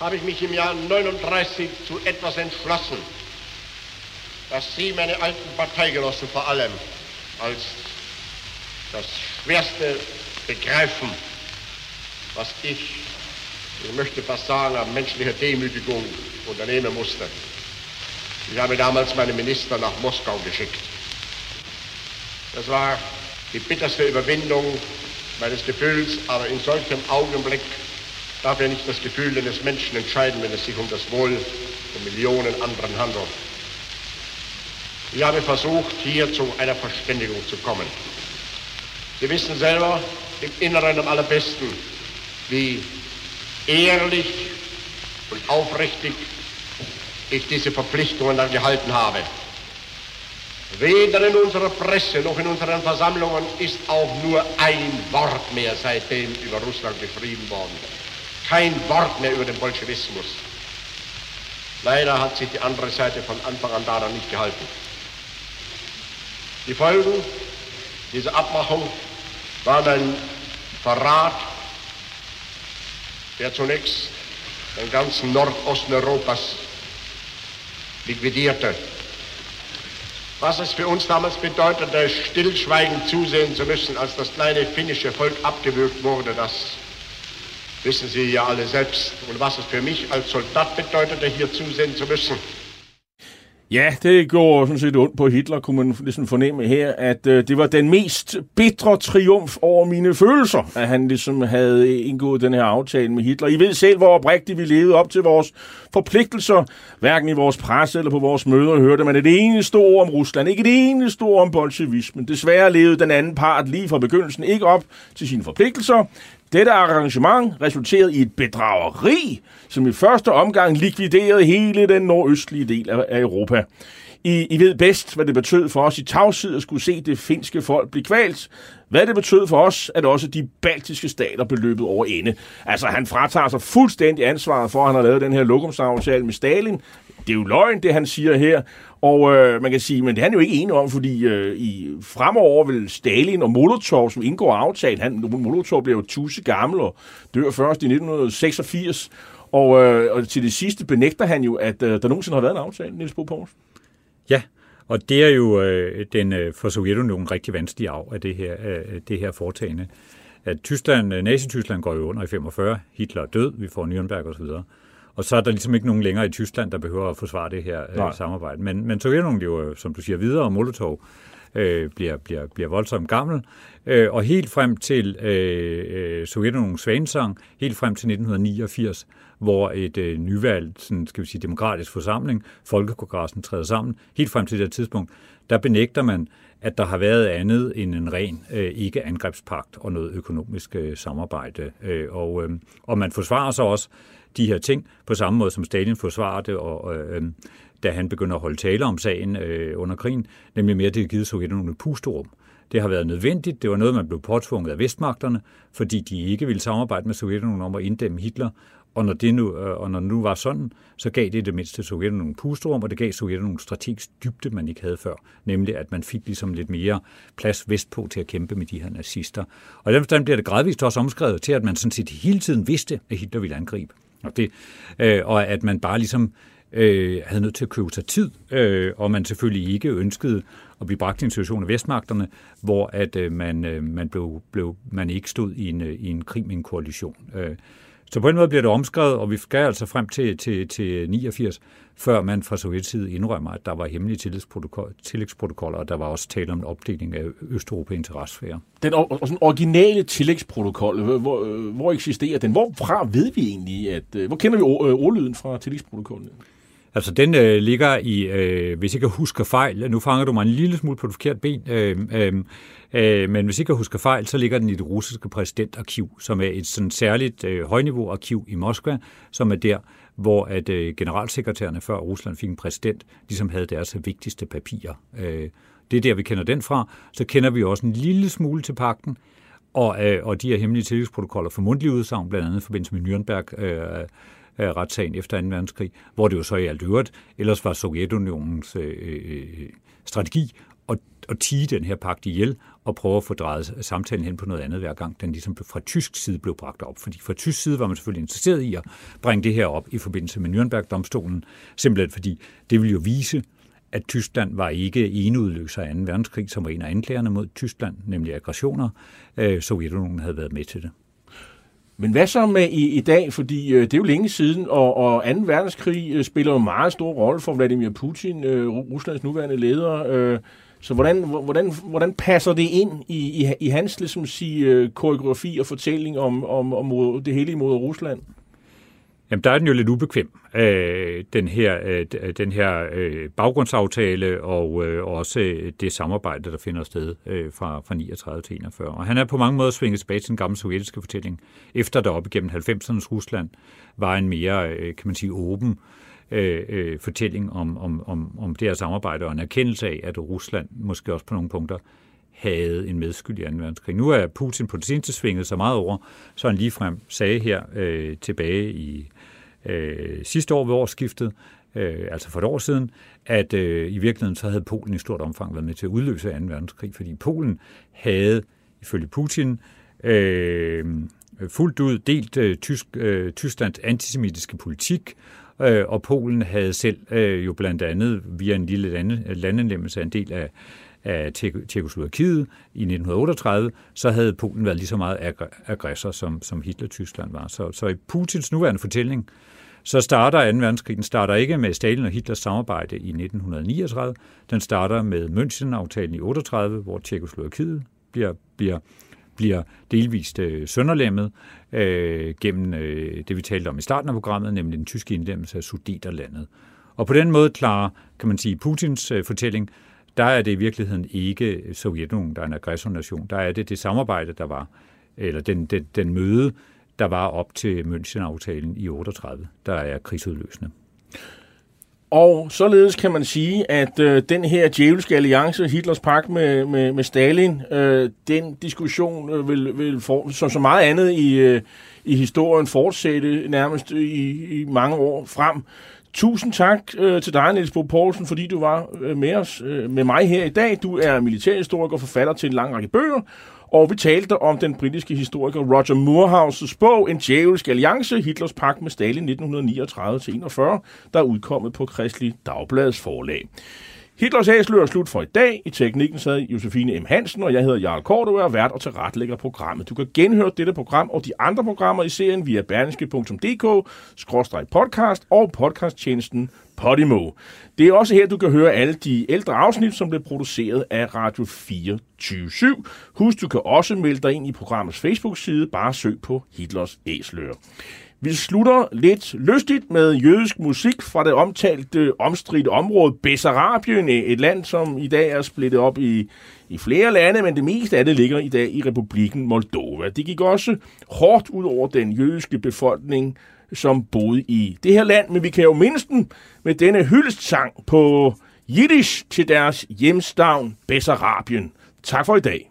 habe ich mich im Jahr 39 zu etwas entschlossen, dass Sie, meine alten Parteigenossen vor allem, als das Schwerste begreifen, was ich, ich möchte fast sagen, an menschlicher Demütigung unternehmen musste. Ich habe damals meine Minister nach Moskau geschickt. Das war die bitterste Überwindung meines Gefühls, aber in solchem Augenblick darf ja nicht das Gefühl eines Menschen entscheiden, wenn es sich um das Wohl von Millionen anderen handelt. Ich habe versucht, hier zu einer Verständigung zu kommen. Sie wissen selber im Inneren am allerbesten, wie ehrlich und aufrichtig ich diese Verpflichtungen dann gehalten habe. Weder in unserer Presse noch in unseren Versammlungen ist auch nur ein Wort mehr seitdem über Russland geschrieben worden kein Wort mehr über den Bolschewismus. Leider hat sich die andere Seite von Anfang an daran nicht gehalten. Die Folgen dieser Abmachung waren ein Verrat, der zunächst den ganzen Nordosten Europas liquidierte. Was es für uns damals bedeutete, stillschweigend zusehen zu müssen, als das kleine finnische Volk abgewürgt wurde, das wissen Sie ja alle selbst. Und was es für mich als Soldat bedeutete, hier zusehen zu müssen. Ja, det går sådan set ondt på Hitler, kunne man ligesom fornemme her, at øh, det var den mest bitre triumf over mine følelser, at han ligesom havde indgået den her aftale med Hitler. I ved selv, hvor oprigtigt vi levede op til vores forpligtelser, hverken i vores presse eller på vores møder, hørte man et eneste ord om Rusland, ikke et eneste ord om bolsjevismen. Desværre levede den anden part lige fra begyndelsen ikke op til sine forpligtelser. Dette arrangement resulterede i et bedrageri, som i første omgang likviderede hele den nordøstlige del af, Europa. I, I ved bedst, hvad det betød for os i tavshed at skulle se det finske folk blive kvalt. Hvad det betød for os, at også de baltiske stater blev løbet over ende. Altså, han fratager sig fuldstændig ansvaret for, at han har lavet den her lokumsaftale med Stalin. Det er jo løgn, det han siger her. Og øh, man kan sige, men det er han jo ikke enig om, fordi øh, i fremover vil Stalin og Molotov, som indgår aftalen, han, Molotov bliver jo tusse gammel og dør først i 1986, og, øh, og til det sidste benægter han jo, at øh, der nogensinde har været en aftale, Niels Bo Poulsen. Ja, og det er jo øh, den øh, for Sovjetunionen rigtig vanskelige af af det her, øh, det her foretagende. At Tyskland, øh, Nazi-Tyskland går jo under i 45, Hitler er død, vi får Nürnberg osv., og så er der ligesom ikke nogen længere i Tyskland, der behøver at forsvare det her øh, samarbejde. Men, men Sovjetunionen lever, som du siger, videre, og Molotov øh, bliver, bliver, bliver voldsomt gammel. Øh, og helt frem til øh, øh Sovjetunionens svanesang, helt frem til 1989, hvor et øh, nyvalgt, sådan, skal vi sige, demokratisk forsamling, Folkekongressen, træder sammen. Helt frem til det tidspunkt, der benægter man, at der har været andet end en ren øh, ikke-angrebspagt og noget økonomisk øh, samarbejde. Øh, og, øh, og man forsvarer sig også de her ting på samme måde, som Stalin forsvarer det, og, øh, da han begynder at holde tale om sagen øh, under krigen, nemlig mere, det har givet Sovjetunionen pusterum. Det har været nødvendigt. Det var noget, man blev påtvunget af vestmagterne, fordi de ikke ville samarbejde med Sovjetunionen om at inddæmme Hitler. Og når det nu, øh, og når det nu var sådan, så gav det det mindste Sovjetunionen pusterum, og det gav Sovjetunionen strategisk dybde, man ikke havde før. Nemlig, at man fik ligesom lidt mere plads vestpå til at kæmpe med de her nazister. Og i den forstand bliver det gradvist også omskrevet til, at man sådan set hele tiden vidste, at Hitler ville angribe. Og, det, øh, og at man bare ligesom øh, havde nødt til at købe sig tid, øh, og man selvfølgelig ikke ønskede at blive bragt i en situation af vestmagterne, hvor at øh, man, øh, man, blev, blev, man ikke stod i en, øh, i en krig med en koalition. Øh, så på en måde bliver det omskrevet, og vi skal altså frem til, til, til 89, før man fra side indrømmer, at der var hemmelige tillægsprotokoller, og der var også tale om en opdeling af Østeuropa interessesfære. Den or- originale tillægsprotokol, hvor, hvor eksisterer den? Hvorfra ved vi egentlig, at, øh, hvor kender vi ordlyden fra tillægsprotokollen? Altså, den øh, ligger i, øh, hvis ikke jeg husker fejl, nu fanger du mig en lille smule på det forkerte ben, øh, øh, øh, men hvis ikke jeg husker fejl, så ligger den i det russiske præsidentarkiv, som er et sådan særligt øh, højniveau-arkiv i Moskva, som er der, hvor at øh, generalsekretærerne før Rusland fik en præsident, ligesom havde deres vigtigste papirer. Øh, det er der, vi kender den fra. Så kender vi også en lille smule til pakten, og, øh, og de her hemmelige tillægsprotokoller for mundtlig udsagn, blandt andet i forbindelse med Nürnberg, øh, øh retssagen efter 2. verdenskrig, hvor det jo så i alt øvrigt ellers var Sovjetunionens øh, øh, øh strategi at, at tige den her pagt ihjel og prøve at få drejet samtalen hen på noget andet hver gang, den ligesom fra tysk side blev bragt op. Fordi fra tysk side var man selvfølgelig interesseret i at bringe det her op i forbindelse med Nürnberg-domstolen, simpelthen fordi det ville jo vise, at Tyskland var ikke enudløser af 2. verdenskrig, som var en af anklagerne mod Tyskland, nemlig aggressioner. Øh, Sovjetunionen havde været med til det. Men hvad så med i, i dag? Fordi øh, det er jo længe siden, og, og 2. verdenskrig øh, spiller jo en meget stor rolle for Vladimir Putin, øh, Ruslands nuværende leder. Øh, så hvordan, hvordan, hvordan passer det ind i, i, i hans ligesom sige, øh, koreografi og fortælling om, om, om det hele imod Rusland? Jamen, der er den jo lidt ubekvem, øh, den her, øh, øh den her øh, baggrundsaftale og øh, også øh, det samarbejde, der finder sted øh, fra, fra 39 til 41. Og han er på mange måder svinget tilbage til den gamle sovjetiske fortælling, efter der op igennem 90'ernes Rusland var en mere, øh, kan man sige, åben øh, Øh, øh, fortælling om, om, om, om det her samarbejde og en erkendelse af, at Rusland måske også på nogle punkter havde en medskyld i 2. verdenskrig. Nu er Putin på det seneste svinget så meget over, så han ligefrem sagde her øh, tilbage i øh, sidste år ved årsskiftet, øh, altså for et år siden, at øh, i virkeligheden så havde Polen i stort omfang været med til at udløse 2. verdenskrig, fordi Polen havde, ifølge Putin, øh, fuldt ud delt øh, tysk, øh, Tysklands antisemitiske politik, øh, og Polen havde selv øh, jo blandt andet via en lille lande, landindlemmelse en del af, af Tjekoslovakiet i 1938, så havde Polen været lige så meget aggressor, som, som Hitler-Tyskland var. Så, så i Putins nuværende fortælling, så starter 2. verdenskrig, den starter ikke med Stalin og Hitlers samarbejde i 1939, den starter med München-aftalen i 38, hvor Tjekoslovakiet bliver, bliver, bliver delvist øh, sønderlemmet øh, gennem øh, det, vi talte om i starten af programmet, nemlig den tyske indlemmelse af Sudeterlandet. Og på den måde klarer, kan man sige, Putins øh, fortælling, der er det i virkeligheden ikke Sovjetunionen, der er en aggressornation. Der er det det samarbejde, der var, eller den, den, den møde, der var op til München-aftalen i 38, der er krigsudløsende. Og således kan man sige, at øh, den her djævelske alliance, Hitlers pagt med, med, med Stalin, øh, den diskussion øh, vil, vil for, som så meget andet i, øh, i historien fortsætte nærmest i, i mange år frem. Tusind tak øh, til dig, Niels Bo Poulsen, fordi du var øh, med os, øh, med mig her i dag. Du er militærhistoriker og forfatter til en lang række bøger, og vi talte om den britiske historiker Roger Moorhouses bog En djævelsk alliance, Hitlers pagt med Stalin 1939-41, der er udkommet på Kristelig Dagbladets forlag. Hitlers Æsler er slut for i dag. I teknikken sad Josefine M. Hansen, og jeg hedder Jarl Kort, og er vært og tilrettelægger programmet. Du kan genhøre dette program og de andre programmer i serien via berlingske.dk-podcast og podcasttjenesten Podimo. Det er også her, du kan høre alle de ældre afsnit, som blev produceret af Radio 24 Husk, du kan også melde dig ind i programmets Facebook-side. Bare søg på Hitlers Æsler. Vi slutter lidt lystigt med jødisk musik fra det omtalte omstridte område Bessarabien, et land, som i dag er splittet op i, i flere lande, men det meste af det ligger i dag i republikken Moldova. Det gik også hårdt ud over den jødiske befolkning, som boede i det her land, men vi kan jo mindst dem med denne hyldestsang på jiddisch til deres hjemstavn Bessarabien. Tak for i dag.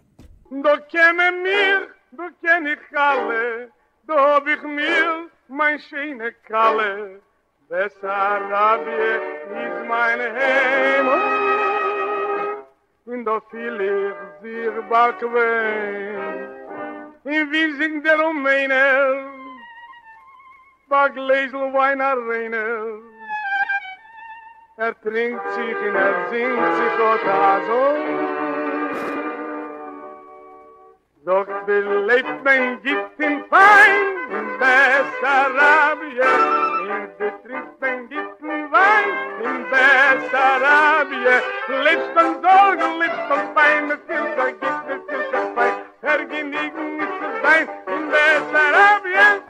Du kender mir, du kender Kalle, du har ich mir mein schöne Kalle. Bessarabie ist mein Heimat. und da fühl ich sich bequem. In Wiesing der um Rumäne, Bagläsel Wein Arena, er trinkt sich und er singt sich auch da so. Doch belebt mein Gift in Fein in Bessarabien. In de trinkt mein Gift in Wein in Bessarabien. Lebst man Sorgen, lebst man Fein, mit Filter Gift, mit Filter Fein. Vergnügen ist zu sein in Bessarabien.